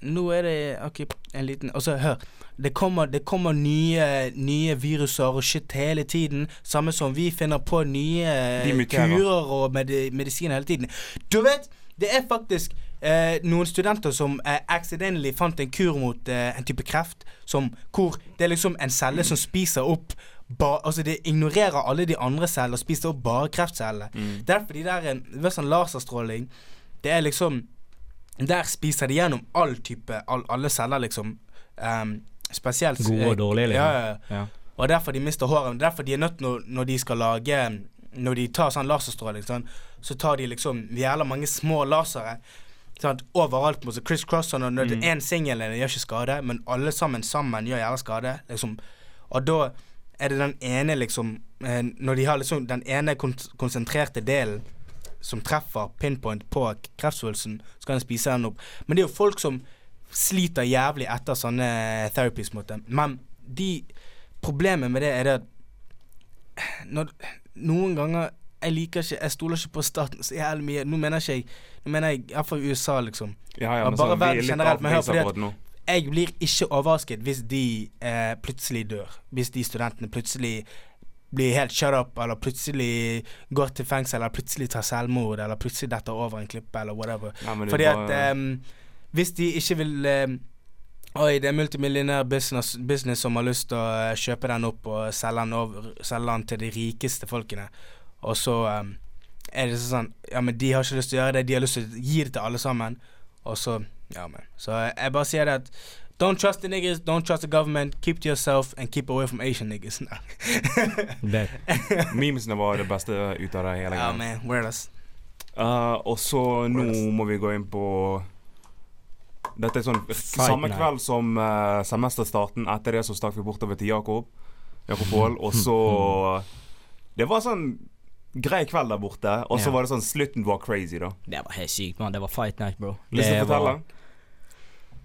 Nå er det OK, en liten Og så hør. Det kommer, det kommer nye, nye viruser og shit hele tiden. Samme som vi finner på nye eh, kurer og med, medisiner hele tiden. Du vet, det er faktisk eh, noen studenter som eh, accidentally fant en kur mot eh, en type kreft som, hvor det er liksom en celle som spiser opp ba, Altså det ignorerer alle de andre cellene og spiser opp bare kreftcellene. Mm. Derfor de der en, sånn laserstråling Det er liksom Der spiser de gjennom all type all, Alle celler, liksom. Um, spesielt Gode og dårlige, liksom. Ja, ja. Og derfor de mister håret. Derfor de er nødt når, når de skal lage Når de tar sånn laserstråling, sånn, så tar de liksom jævla mange små lasere. Sånn, Overalt på Chris Cross og når Mm. én singel gjør ikke skade, men alle sammen sammen gjør jævla skade. Liksom. Og da er det den ene liksom eh, Når de har liksom den ene konsentrerte delen som treffer pinpoint på kreftsvulsten, så kan de spise den opp. Men det er jo folk som sliter jævlig etter sånne therapies mot dem. Men de Problemet med det er det at når, Noen ganger Jeg liker ikke Jeg stoler ikke på staten så jævlig mye. Nå mener ikke jeg Nå mener jeg iallfall USA, liksom. Ja, ja, men bare sånn, verden er generelt, men hør, at- nå. Jeg blir ikke overrasket hvis de eh, plutselig dør. Hvis de studentene plutselig blir helt shut up, eller plutselig går til fengsel, eller plutselig tar selvmord, eller plutselig detter over en klippe, eller whatever. Ja, Fordi det Fordi at bare- ehm, hvis de ikke vil eh, Oi, det er multimillionær business, business som har lyst til å eh, kjøpe den opp og selge den, over, selge den til de rikeste folkene. Og så ehm, er det sånn Ja, men de har ikke lyst til å gjøre det, de har lyst til å gi det til alle sammen. Og så Ja, men. Så jeg bare sier det at Don't trust the niggas, don't trust the government. Keep to yourself and keep away from Asian niggas. Memesene var det beste ut av det hele ja, greia. man. Weird ass. Uh, og så nå må vi gå inn på Dette er sånn Samme kveld som uh, semesterstarten. Etter det så stakk vi bortover til Jakob. Jakob Paul. Og så Det var sånn grei kveld der borte. Og så Ja. var det sånn Slutten var crazy, da. Det var helt sykt, mann. Det var fight night, bro. Lyst til å fortelle?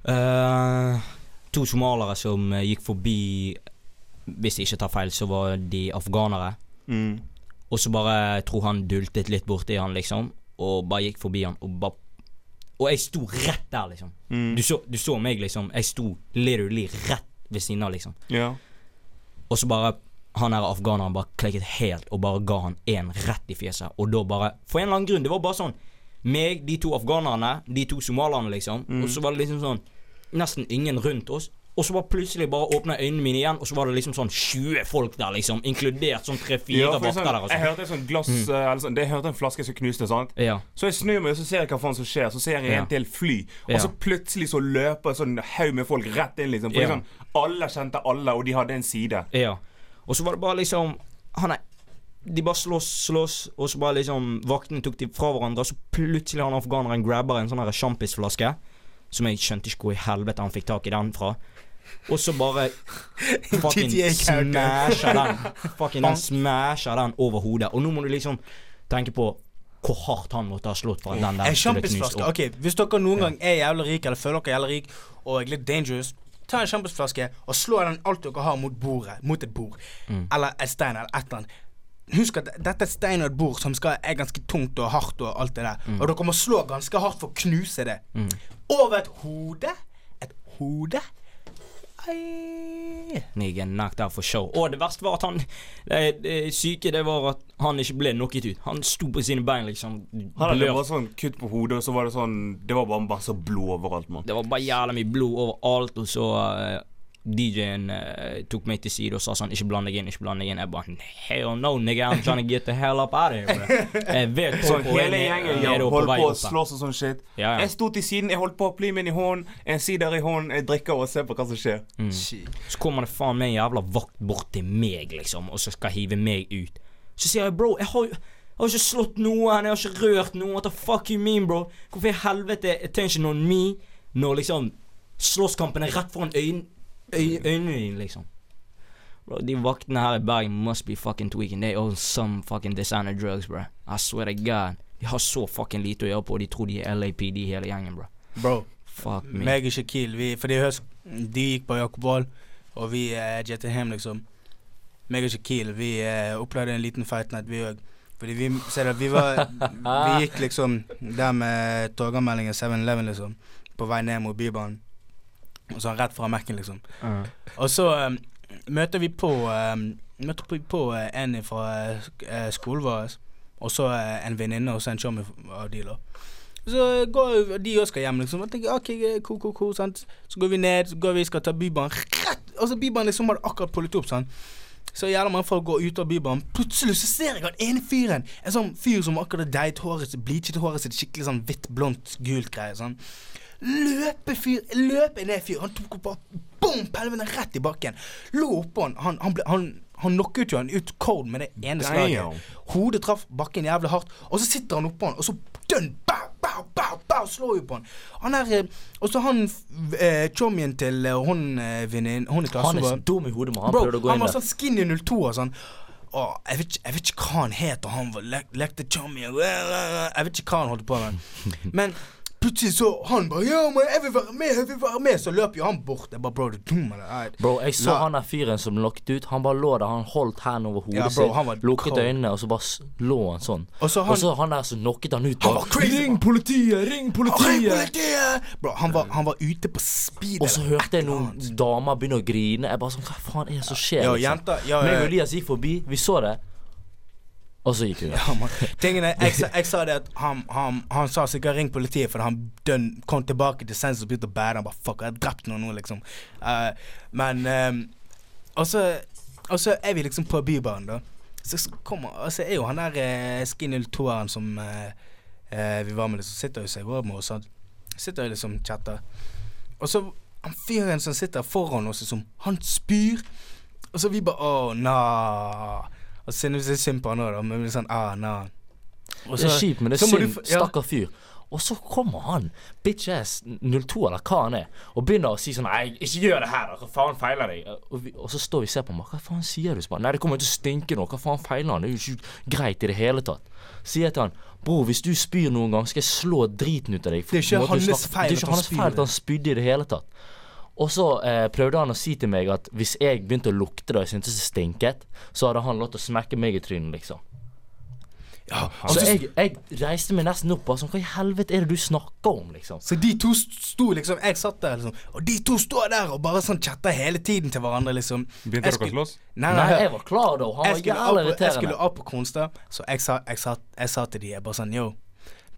var, uh, to somaliere som eh, gikk forbi Hvis jeg ikke tar feil, så var de afghanere. Mm. Og så bare tror han dultet litt borti han, liksom. Og bare gikk forbi han og bare Og jeg sto rett der, liksom. Mm. Du, så, du så meg, liksom. Jeg sto literally rett ved siden av, liksom. Ja. Og så bare Han her afghaneren bare klekket helt og bare ga han én rett i fjeset. Og da bare For en eller annen grunn. Det var bare sånn meg, de to afghanerne, de to somalierne, liksom. Mm. Og så var det liksom sånn Nesten ingen rundt oss. Og så bare plutselig bare åpna øynene mine igjen, og så var det liksom sånn 20 folk der, liksom. Inkludert sånn tre-fire Ja, vakter sånn, der. jeg Altså. hørte et sånt glass eh, eller sånn, jeg hørte en flaske som knuste. sant? Ja. Så jeg snur meg og så ser jeg hva faen som skjer. Så ser jeg Ja. en til fly. Og Ja. så plutselig så løper en sånn haug med folk rett inn. liksom For Ja. liksom, Alle kjente alle, og de hadde en side. Ja. Og så var det bare liksom Han er De bare slåss, slåss, og så bare liksom Vaktene tok de fra hverandre, og så plutselig han afghaneren grabber en sånn sjampisflaske. Som jeg skjønte ikke hvor i helvete han fikk tak i den fra. Og så bare fucking smasher den. Fucking den smasher den over hodet. Og nå må du liksom tenke på hvor hardt han måtte ha slått for at den der skulle knust opp. Ok, Hvis dere noen gang er jævlig rik eller føler dere er jævlig rik og er litt dangerous, ta en sjampisflaske og slå den alt dere har mot bordet, mot et bord. Mm. Eller et stein eller et eller annet. Husk at dette er stein og et bord som skal, er ganske tungt og hardt og alt det der. Mm. Og dere må slå ganske hardt for å knuse det. Over et hode. Et hode. Nigga knocked out for show. Og det verste var at han Det, det syke det var at han ikke ble knocket ut. Han sto på sine bein, liksom. Han hadde bare sånn kutt på hodet, og så var det sånn Det var bare masse blod overalt, mann. Det var bare jævla mye blod overalt, og så eh, DJ-en uh, tok meg til side og sa sånn Ikke bland deg inn, ikke bland deg inn. Jeg bare Hell no, nigga. I'm trying to get the hell up out of here. Jeg vet hvor jeg hele er gjengen nede ja, på holdt på å slåss og sånn shit. Ja, ja. Jeg sto til siden, jeg holdt på å pli min i hånden, en sider i hånden, jeg drikker og ser på hva som skjer. Mm. Så kommer det faen meg en jævla vakt bort til meg, liksom, og så skal hive meg ut. Så sier jeg, bro, jeg har jo jeg har ikke slått noen, jeg har ikke rørt noen. What the fuck you mean, bro? Hvorfor i helvete attention on me når liksom slåsskampen er rett foran øyn, øy, øynene liksom? Bro, de vaktene her i Bergen must be fucking tweaking. They own some fucking designer drugs, bro. I swear to God. De har så fucking lite å gjøre på, og de tror de er LAPD hele gjengen, bro. Bro. Fuck me. Meg og Shaquille, vi, fordi høst, de gikk på Jakob Wahl, og vi uh, jettet hjem, liksom. Meg og Shaquille, vi uh, opplevde en liten fight night, vi òg. Fordi vi ser at vi var Vi gikk liksom der med Torgallmeldingen 7-Eleven, liksom. På vei ned mot Bybanen. Og sånn rett fra Mac-en, liksom. Uh. Og så um, møter vi på um, Møter vi på uh, en fra uh, skolen vår, og så uh, en venninne og så en chummy av de, da. Så går de òg skal hjem, liksom. Og tenker OK, ko, ko, ko, sant. Så går vi ned, så går vi skal ta Bybanen rett Altså, Bybanen liksom hadde akkurat pullet opp, sant. Så jævla mange folk går ut av Bybanen. Plutselig så ser jeg at ene fyren En sånn fyr som akkurat har deiet håret sitt, bleachet håret sitt skikkelig sånn hvitt, blondt, gult greie. Sånn. Løpefyr, løpe ned fyr. Han tok opp bare bom, pelvene rett i bakken. Lå oppå han. Han, han, ble, han, han knocket jo han ut cold med det ene slaget. Hodet traff bakken jævlig hardt, og så sitter han oppå han, og så dønn, bow, bow, bow, bow, slår jo på han. Han er eh, Og så han eh, chommien til eh, hun eh, venninnen Hun i Han er så dum i hodet, men han prøvde å gå han inn var sånn skinny 02 og sånn. Åh, jeg, vet ikke, jeg vet ikke hva han het, og han lekte chummy Jeg vet ikke hva han holdt på med. Men plutselig så han bare Ja, men jeg vil være med, jeg vil være med. Så løp jo han bort. Jeg bare, bro, du dum, eller? Bro, jeg så La- han der fyren som lokket ut. Han bare lå der, han holdt hendene over hodet Ja, bro, han var sitt, lukket cold. øynene, og så bare lå han sånn. Og så han, Og så han der som knocket han ut. han var crazy. Ring politiet! Ring Ring politiet! Bro, han var, han var ute på speed. Og så hørte jeg noen damer begynne å grine. Jeg bare sånn, hva faen er det som skjer? Ja, liksom? jenter ja, Meg ja, og Elias gikk forbi, vi så det, og så gikk hun. ja. Tingene, jeg, sa- jeg sa det at han, han, han sa sikkert 'ring politiet', fordi han dønn, kom tilbake til sensus og begynte å bære. Han bare 'fuck, jeg har drept noen nå', liksom. Uh, men um, Og så er vi liksom på Bybanen, da. Så, så kommer Og så er jo han der eh, Ski 02-eren som eh, eh, vi var med, liksom, sitter jo seg over med oss. Han Sitter jo liksom chatter. Og så han fyren som sitter foran oss, liksom, han spyr. Og så vi bare Å, na. Og synes jeg synd på han òg, da. Men er sånn ah, na. Og Det er kjipt, men det er synd. ja. Stakkar fyr. Og så kommer han, bitch ass 02 eller hva han er, og begynner å si sånn Nei, ikke gjør det her. Hva faen feiler deg? Og, vi, og så står vi og ser på ham. Hva faen sier du? Nei, det kommer til å stinke nå. Hva faen feiler han? Det er jo ikke greit i det hele tatt. Sier jeg til han Bror, hvis du spyr noen gang, skal jeg slå driten ut av deg. Det er ikke hans feil at han feil Det er ikke hans feil at han spydde i det hele tatt. Og så eh, prøvde han å si til meg at hvis jeg begynte å lukte det og jeg syntes det stinket, så hadde han lov til å smekke meg i trynet, liksom. Ja, Så jeg, jeg reiste meg nesten opp og sånn Hva i helvete er det du snakker om, liksom? Så de to sto liksom Jeg satt der, liksom, og de to står der og bare sånn chatta hele tiden til hverandre, liksom. Begynte dere å slåss? Nei, Nei, nei, jeg var klar da. Han var jævlig irriterende. jeg skulle opp på Kronstad, så jeg sa, jeg, sa, jeg sa til de, jeg bare sånn Yo,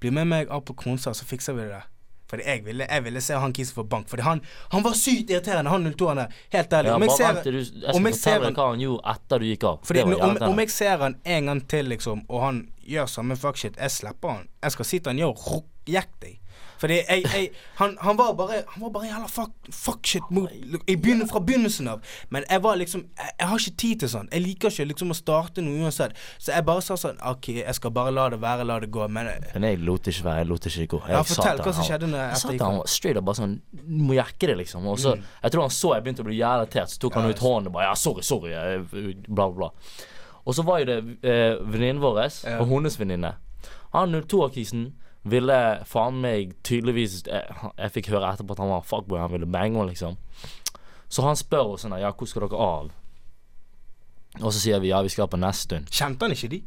bli med meg opp på Kronstad, så fikser vi det der. Fordi jeg ville, jeg ville se han kisen få bank. Fordi han, han var sykt irriterende, han 02-en der. Helt ærlig. Ja, om jeg ser, vent du Jeg om skal jeg ser fortelle han- deg hva han gjorde etter du gikk av. fordi Det var om, om jeg ser han en gang til, liksom, og han gjør samme fuckshit, jeg slipper han. Jeg skal si til han yo, jekk deg. Fordi jeg, jeg han, han var bare Han var bare jævla fuck, fuck shit mot, i begynner, fra begynnelsen av. Men jeg var liksom jeg, jeg har ikke tid til sånn. Jeg liker ikke liksom å starte noe uansett. Så jeg bare sa sånn OK, jeg skal bare la det være, la det gå. Men jeg, Men jeg lot ikke være. Jeg lot ikke gå. Jeg Ja, fortell hva som skjedde når Jeg etter sa jeg til gikk han straight up bare sånn Du må jekke det, liksom. Og så Mm. Jeg tror han så jeg begynte å bli jævla irritert, så tok han ut hånden og bare Ja, sorry, sorry. Bla, bla. Og så var jo det eh, venninnen vår Ja. og hennes venninne. Han 02-kisen ville faen meg tydeligvis Jeg, Jeg fikk høre etterpå at han var fuckboy, han ville bange liksom. Så han spør oss sånn Ja, hvor skal dere av? Og så sier vi ja, vi skal på Nesttun. Kjente han ikke de?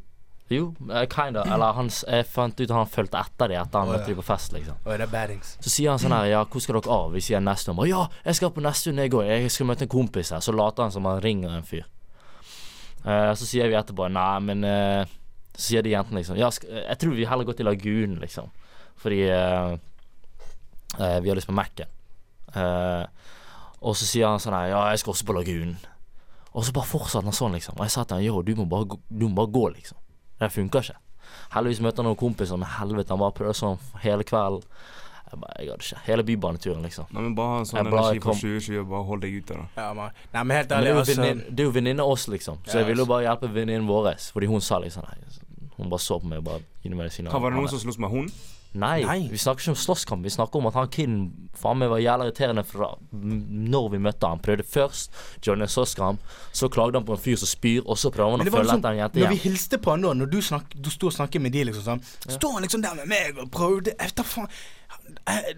Jo, eh, kinda. Eller han, jeg fant ut at han fulgte etter de etter han Å, ja. møtte de på fest, liksom. Oh, det er baddings. Så sier han sånn her, ja, hvor skal dere av? Vi sier Nesttun. Bare, Ja, jeg skal på Nesttun, jeg òg. Jeg skal møte en kompis her. Så later han som han ringer en fyr. Uh, så sier vi etterpå nei, men eh, Så sier de jentene liksom Ja, jeg tror vi heller går til Lagunen, liksom. Fordi uh, uh, vi har lyst på Mac-en. Uh, og så sier han sånn her, ja, jeg skal også på Lagunen. Og så bare fortsatte han sånn, liksom. Og jeg sa til han, yo, du må bare, gå- du må bare gå, liksom. Det funker ikke. Heldigvis møtte han noen kompiser, men helvete, han bare prøvde sånn hele kvelden. Jeg bare, jeg hadde ikke Hele bybaneturen, liksom. Nei, men bare ha en sånn bare energi for kom- 2020 og bare hold deg ute, da. Ja, man. Nei, men helt Men ærlig, jo altså det er jo venninne oss, liksom. Så Ja, jeg ville jo altså. bare hjelpe venninnen vår. Fordi hun sa liksom nei. Hun bare så på meg og bare Hva var det noen som sloss med hun? Nei, Nei. vi snakker ikke om slåsskamp. Vi snakker om at han kiden faen meg var jævla irriterende fra når vi møtte han. Prøvde først Johnny slåsskamp, så klagde han på en fyr som spyr, og så prøver han å følge liksom, etter en jente når vi hilste på han da, når du, snakk, du sto og snakket med de, liksom sånn Står han liksom der med meg og prøvde Etter faen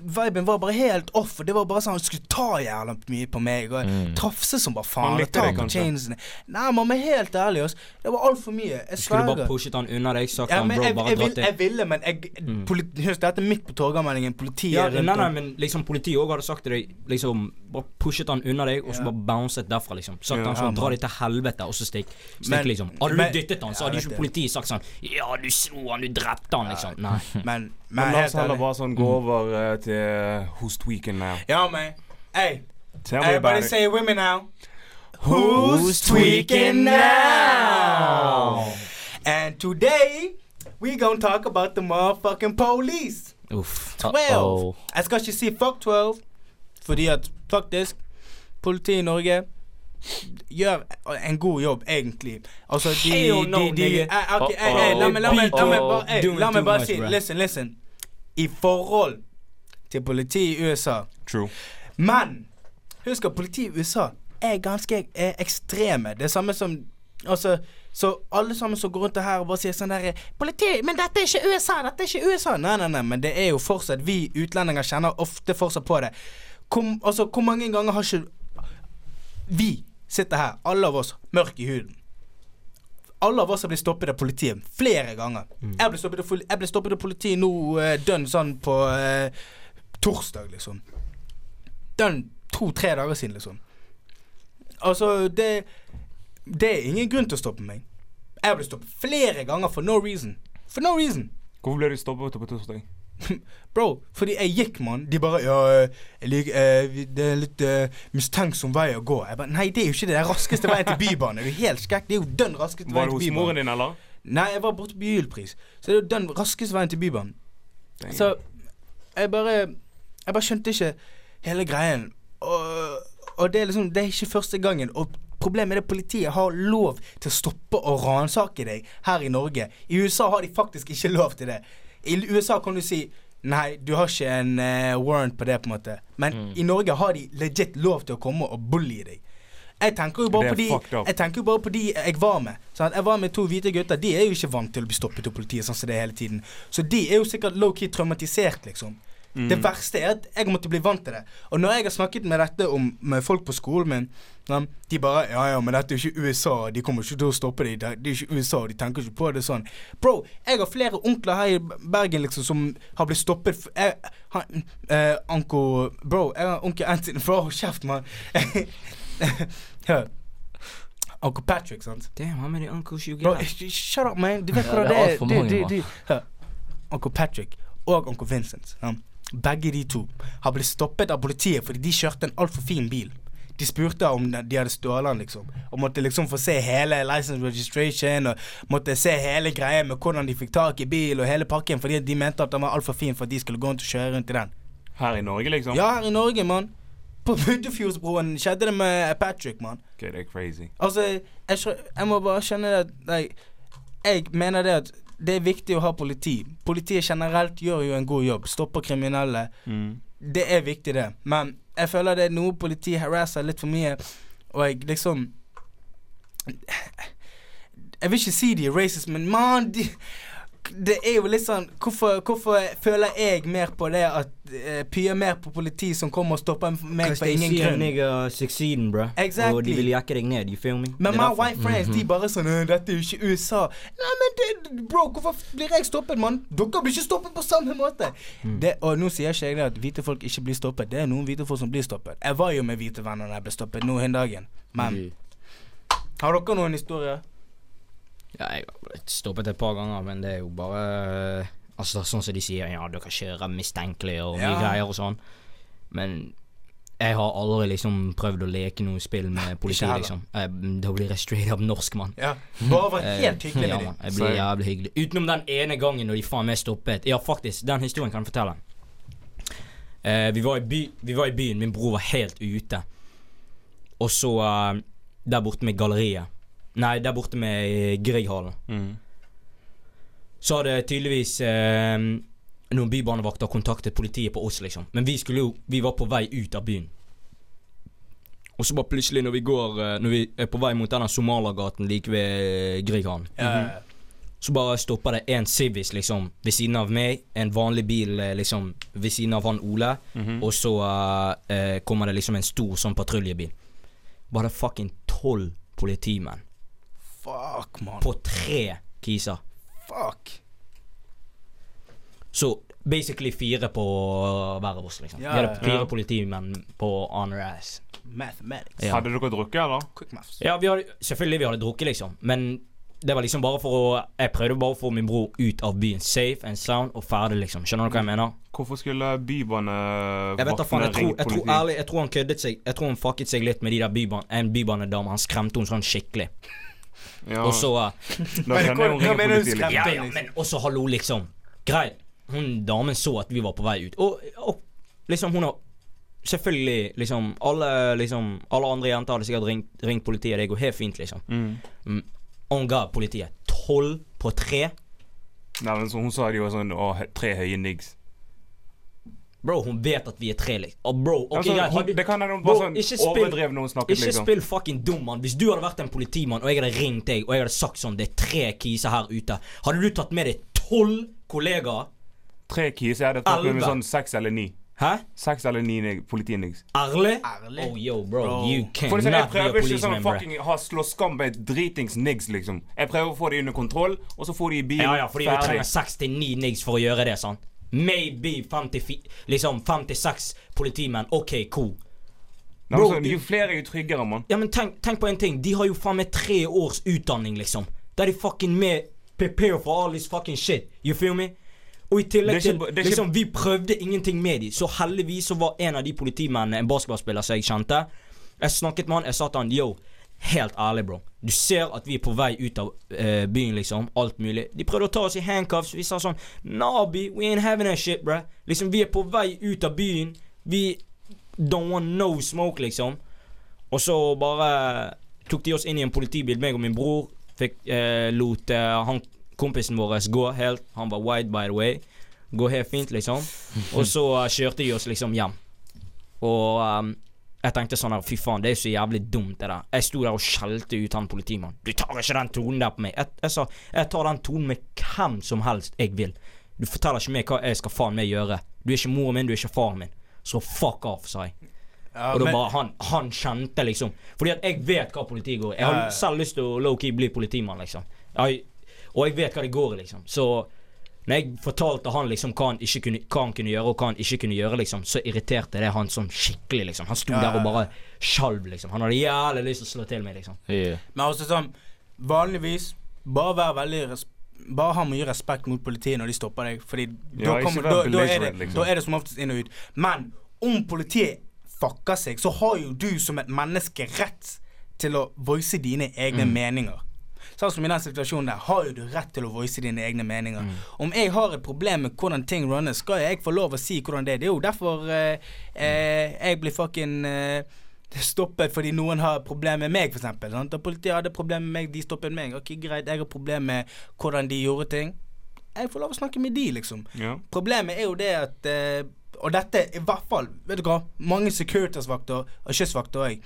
Viben var bare helt off, og det var bare sånn han skulle ta jævla mye på meg og Mm. trafse som bare faen. og ta på chainsene. Nei, man, er helt ærlig, ass. Det var altfor mye. Jeg Skulle bare pushet han unna deg, sagt Ja, han bro, jeg, bare jeg, dratt vil, jeg ville, men jeg, politi, Husk, dette er midt på Torgallmeldingen. Politiet Ja, er nei, rundt nei, men liksom politiet òg hadde sagt til deg Liksom Bare pushet han unna deg, og så Ja. bare bouncet derfra, liksom. Sagt Ja. han sånn Ja, Dra deg til helvete, og så stikk. Stikk, Men- liksom. Hadde men- du dyttet han, så hadde ikke politiet sagt sånn Ja, du slo han, du drepte han, liksom. Nei. Men, men Men la oss heller bare sånn gå over eh, til host weekend now. Yo, man. Hey, Tell me everybody about it. say it with me now. Who's tweaking now? And today we gonna talk about the motherfucking police. Uff. 12. Uh-oh. Jeg skal ikke si fuck 12, fordi at faktisk Politiet i Norge gjør en god jobb, egentlig. Altså, de, de, de, eh, La meg la meg- la meg bare Doing too much, si. Listen, listen. I forhold til politiet i USA True. men husk at politiet i USA er ganske er ekstreme. Det er samme som Altså, så alle sammen som går rundt her og bare sier sånn der Politi, men dette er ikke USA! Dette er ikke USA! Nei, nei, nei, men det er jo fortsatt Vi utlendinger kjenner ofte fortsatt på det. Kom, altså, hvor mange ganger har ikke Vi sitter her, alle av oss, mørk i huden. Alle av oss har blitt stoppet av politiet flere ganger. Av, jeg ble stoppet av politiet nå uh, dønn sånn på eh, torsdag, liksom. Den to-tre dager siden, liksom. Altså, det Det er ingen grunn til å stoppe meg. Jeg ble stoppet flere ganger for no reason. For no reason. Hvorfor ble du stoppet på torsdag? Bro, fordi jeg gikk, mann. De bare Ja, eh, jeg liker eh, Det er litt uh, mistenksom vei å gå. Jeg bare Nei, det er jo ikke det. Det er raskeste veien til Bybanen. Er du helt skrekk? Det er jo den raskeste vei til Bybanen. Var det hos moren din, eller? Nei, jeg var borte på Gyldpris. Så det er jo den raskeste veien til Bybanen. Så jeg bare Jeg bare skjønte ikke hele greien. Og, og det er liksom Det er ikke første gangen. Og problemet er at politiet har lov til å stoppe og ransake deg her i Norge. I USA har de faktisk ikke lov til det. I USA kan du si Nei, du har ikke en uh, warrant på det, på en måte. Men Mm. i Norge har de legit lov til å komme og bully deg. Jeg tenker jo bare på de. Jeg tenker jo bare på de jeg var med. Sant? Jeg var med to hvite gutter. De er jo ikke vant til å bli stoppet av politiet sånn som det er hele tiden. Så de er jo sikkert low-key traumatisert, liksom. Det verste er at jeg måtte bli vant til det. Og når jeg har snakket med dette om med folk på skolen min, sånn, de bare Ja, ja, men dette er jo ikke USA. De kommer ikke til å stoppe det. Det er ikke USA. De tenker ikke på det sånn. Bro, jeg har flere onkler her i Bergen liksom som har blitt stoppet jeg, han, eh, Anko Bro, jeg har onkel Anthony Bro, kjeft, mann. Uncle Patrick, sant. Damn, how many uncles you Bro, got? sh- shut up, man. Du vet hva det er. Uncle Patrick og onkel Vincent. ja. Begge de to har blitt stoppet av politiet fordi de kjørte en altfor fin bil. De spurte om de hadde stjålet den, liksom. Og måtte liksom få se hele license registration og måtte se hele greia med hvordan de fikk tak i bil og hele pakken fordi de mente at den var altfor fin for at de skulle gå rundt og kjøre rundt i den. Her i Norge, liksom? Ja, her i Norge, mann. På Buddefjordsbroen skjedde det med Patrick, mann. Okay, det er crazy. Altså, jeg, jeg må bare skjønne det at like, Jeg mener det at det er viktig å ha politi. Politiet generelt gjør jo en god jobb. Stopper kriminelle. Mm. Det er viktig, det. Men jeg føler det er noe politi harasser litt for mye. Og jeg liksom Jeg vil ikke si de er racist, men man de, Det er jo litt sånn Hvorfor, hvorfor føler jeg mer på det at uh, Pyer mer på politi som kommer og stopper meg for ingen grunn? nigga succeeding, bro. Exactly. Og de vil jakke deg ned, you feel me? Men my white friends, de bare sånn «Øh, Dette er jo ikke USA. Nei, men det, bro, hvorfor blir jeg stoppet, mann? Dere blir ikke stoppet på samme måte. Det, og nå sier ikke jeg det at hvite folk ikke blir stoppet. Det er noen hvite folk som blir stoppet. Jeg var jo med hvite venner da jeg ble stoppet nå en dagen. Men har dere noen historier? Ja, jeg har blitt stoppet et par ganger, men det er jo bare eh, Altså sånn som de sier, ja, dere kjører mistenkelig og mye Ja. greier og sånn. Men jeg har aldri liksom prøvd å leke noe spill med politi, liksom. Eh, Da blir jeg straight up norsk, mann. Ja. Bare var Eh, helt hyggelig ja, med dem. Ja, jeg blir jævlig hyggelig. Utenom den ene gangen når de faen meg stoppet. Ja, faktisk, den historien kan jeg fortelle. Uh, vi, var i by, vi var i byen, min bror var helt ute. Og så uh, der borte med galleriet. Nei, der borte med eh, Grieghallen. Mm. Så hadde tydeligvis eh, noen bybanevakter kontaktet politiet på oss, liksom. Men vi skulle jo Vi var på vei ut av byen. Og så bare plutselig, når vi går eh, Når vi er på vei mot denne Somalagaten like ved Grieghallen mm -hmm. så bare stopper det en Civis liksom ved siden av meg, en vanlig bil eh, liksom ved siden av han Ole, Mhm. og så uh, uh, kommer det liksom en stor sånn patruljebil. Bare fucking tolv politimenn Fuck, man. på tre kiser. Fuck. Så basically fire på hver av oss, liksom. Ja, Vi hadde ja, fire ja. politimenn på honor ass. Mathematics. Ja. Hadde dere drukket, eller? Quick maths. Ja, vi hadde, selvfølgelig vi hadde drukket, liksom. Men det var liksom bare for å Jeg prøvde bare å få min bror ut av byen safe and sound og ferdig, liksom. Skjønner du hva jeg mener? Hvorfor skulle bybanevaktene vet da jeg tror, ringe jeg tror ærlig Jeg tror han køddet seg Jeg tror han fucket seg litt med de der byban en bybanedame. Han skremte henne sånn skikkelig. Ja, Og så uh, liksom. Ja, ja, men også hallo, liksom. Greit. Hun damen så at vi var på vei ut. Og, og liksom, hun har Selvfølgelig, liksom Alle liksom Alle andre jenter hadde sikkert ringt, ringt politiet. Det går helt fint, liksom. Mm. Og hun ga politiet tolv på tre. Nei, men så Hun sa det jo sånn å, tre høye niggs. Bro, hun vet at vi er tre, liksom. Og bro, ok, altså, greit. hun, det kan hende hun bare sånn ikke spill- overdrev når hun snakket, Ikke liksom. spill fucking dum, mann. Hvis du hadde vært en politimann, og jeg hadde ringt deg, og jeg hadde sagt sånn Det er tre kiser her ute. Hadde du tatt med deg tolv kollegaer? Tre kiser? Jeg hadde tatt med meg sånn seks eller ni. Hæ? Seks eller ni nig- politinigs. Ærlig? Oh, yo, bro. Bro. You For be a jeg bro. Jeg prøver ikke sånn fucking ha slå skam med dritings nigs, liksom. Jeg prøver å få de under kontroll, og så får de i bilen. Ja, ja, fordi du ferdig. trenger seks til ni niggs for å gjøre det, sant? Maybe fem til. Liksom fem til seks politimenn. OK, cool. Bro, Nei, altså, jo flere, jo tryggere, mann. Ja, men tenk, tenk på en ting. De har jo faen meg tre års utdanning, liksom. Der de fucking med prepare for all this fucking shit. You feel me? Og i tillegg til ikke- liksom, Vi prøvde ingenting med dem. Så heldigvis så var en av de politimennene en basketballspiller som jeg kjente. Jeg snakket med han. Jeg sa til han yo, helt ærlig, bro. Du ser at vi er på vei ut av uh, byen, liksom. Alt mulig. De prøvde å ta oss i handcuffs. Vi sa sånn Nabi, we ain't having that shit, bro. Liksom, vi er på vei ut av byen. Vi don't want no smoke, liksom. Og så bare tok de oss inn i en politibil, meg og min bror. Fikk, uh, lot uh, han kompisen vår gå helt. Han var white, by the way. Gå helt fint, liksom. Og så kjørte de oss liksom hjem. Og ehm, jeg tenkte sånn her, fy faen, det er så jævlig dumt, det der. Jeg sto der og skjelte ut han politimannen. Du tar ikke den tonen der på meg. Jeg, jeg sa jeg tar den tonen med hvem som helst jeg vil. Du forteller ikke meg hva jeg skal faen meg gjøre. Du er ikke moren min, du er ikke faren min. Så fuck off, sa jeg. Ja, Og da bare han, han kjente liksom Fordi at jeg vet hva politiet går i. Jeg har selv lyst til å low-key bli politimann, liksom. Jeg, og jeg vet hva det går i, liksom. Så når jeg fortalte han liksom hva han, ikke kunne, hva han kunne gjøre, og hva han ikke kunne gjøre, liksom, så irriterte det han sånn skikkelig, liksom. Han sto Ja, der og ja, ja. bare skjalv, liksom. Han hadde jævlig lyst til å slå til meg, liksom. Yeah. Men også sånn Vanligvis Bare vær veldig Bare ha mye respekt mot politiet når de stopper deg. Fordi Ja, da, kommer, da, da, er det, liksom. da er det som oftest inn og ut. Men om politiet fucker seg, så har jo du som et menneske rett til å voice dine egne meninger. Sånn som i den situasjonen der, har jo du rett til å voice dine egne meninger. Om jeg har et problem med hvordan ting runnes, skal jeg få lov å si hvordan det er. Det er jo derfor eh, eh, jeg blir fucking eh, stoppet fordi noen har problemer med meg, f.eks. Da politiet hadde problemer med meg, de stoppet meg. Ok, greit, jeg har problemer med hvordan de gjorde ting. Jeg får lov å snakke med de, liksom. Ja. Problemet er jo det at eh, Og dette i hvert fall Vet du hva? Mange Securitas-vakter og kystvakter òg.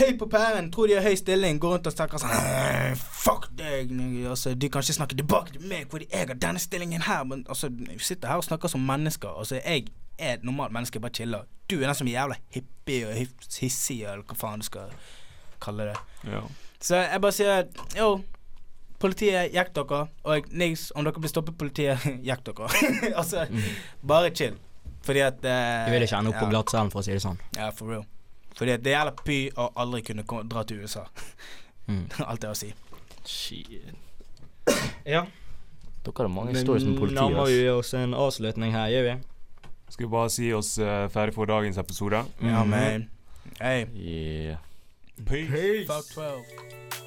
Høy på pæren, tror de har høy stilling, går rundt og snakker sånn «Eh, Fuck deg! Altså, de kan ikke snakke tilbake til meg fordi jeg har denne stillingen her. Men altså, vi sitter her og snakker som mennesker. Altså, jeg er et normalt menneske, bare chiller. Du er den som er jævla hippie og hissig, eller hva faen du skal kalle det. ja. Så jeg bare sier jo, politiet, jekk dere. Og niks, om dere blir stoppet politiet, jekk dere. altså, bare chill. Fordi at uh, Du vil ikke ende opp på ja, glattcellen, for å si det sånn. Ja, for real. Fordi det gjelder py å aldri kunne dra til USA. Mm. Alt det å si. Shit. Ja. Dere har mange stories med politiet. nærmer må vi oss en avslutning her, gjør vi? Skal vi bare si oss uh, ferdig for dagens episode? Ja, Mhm. man. Hey, Yeah. Peace. fuck 12.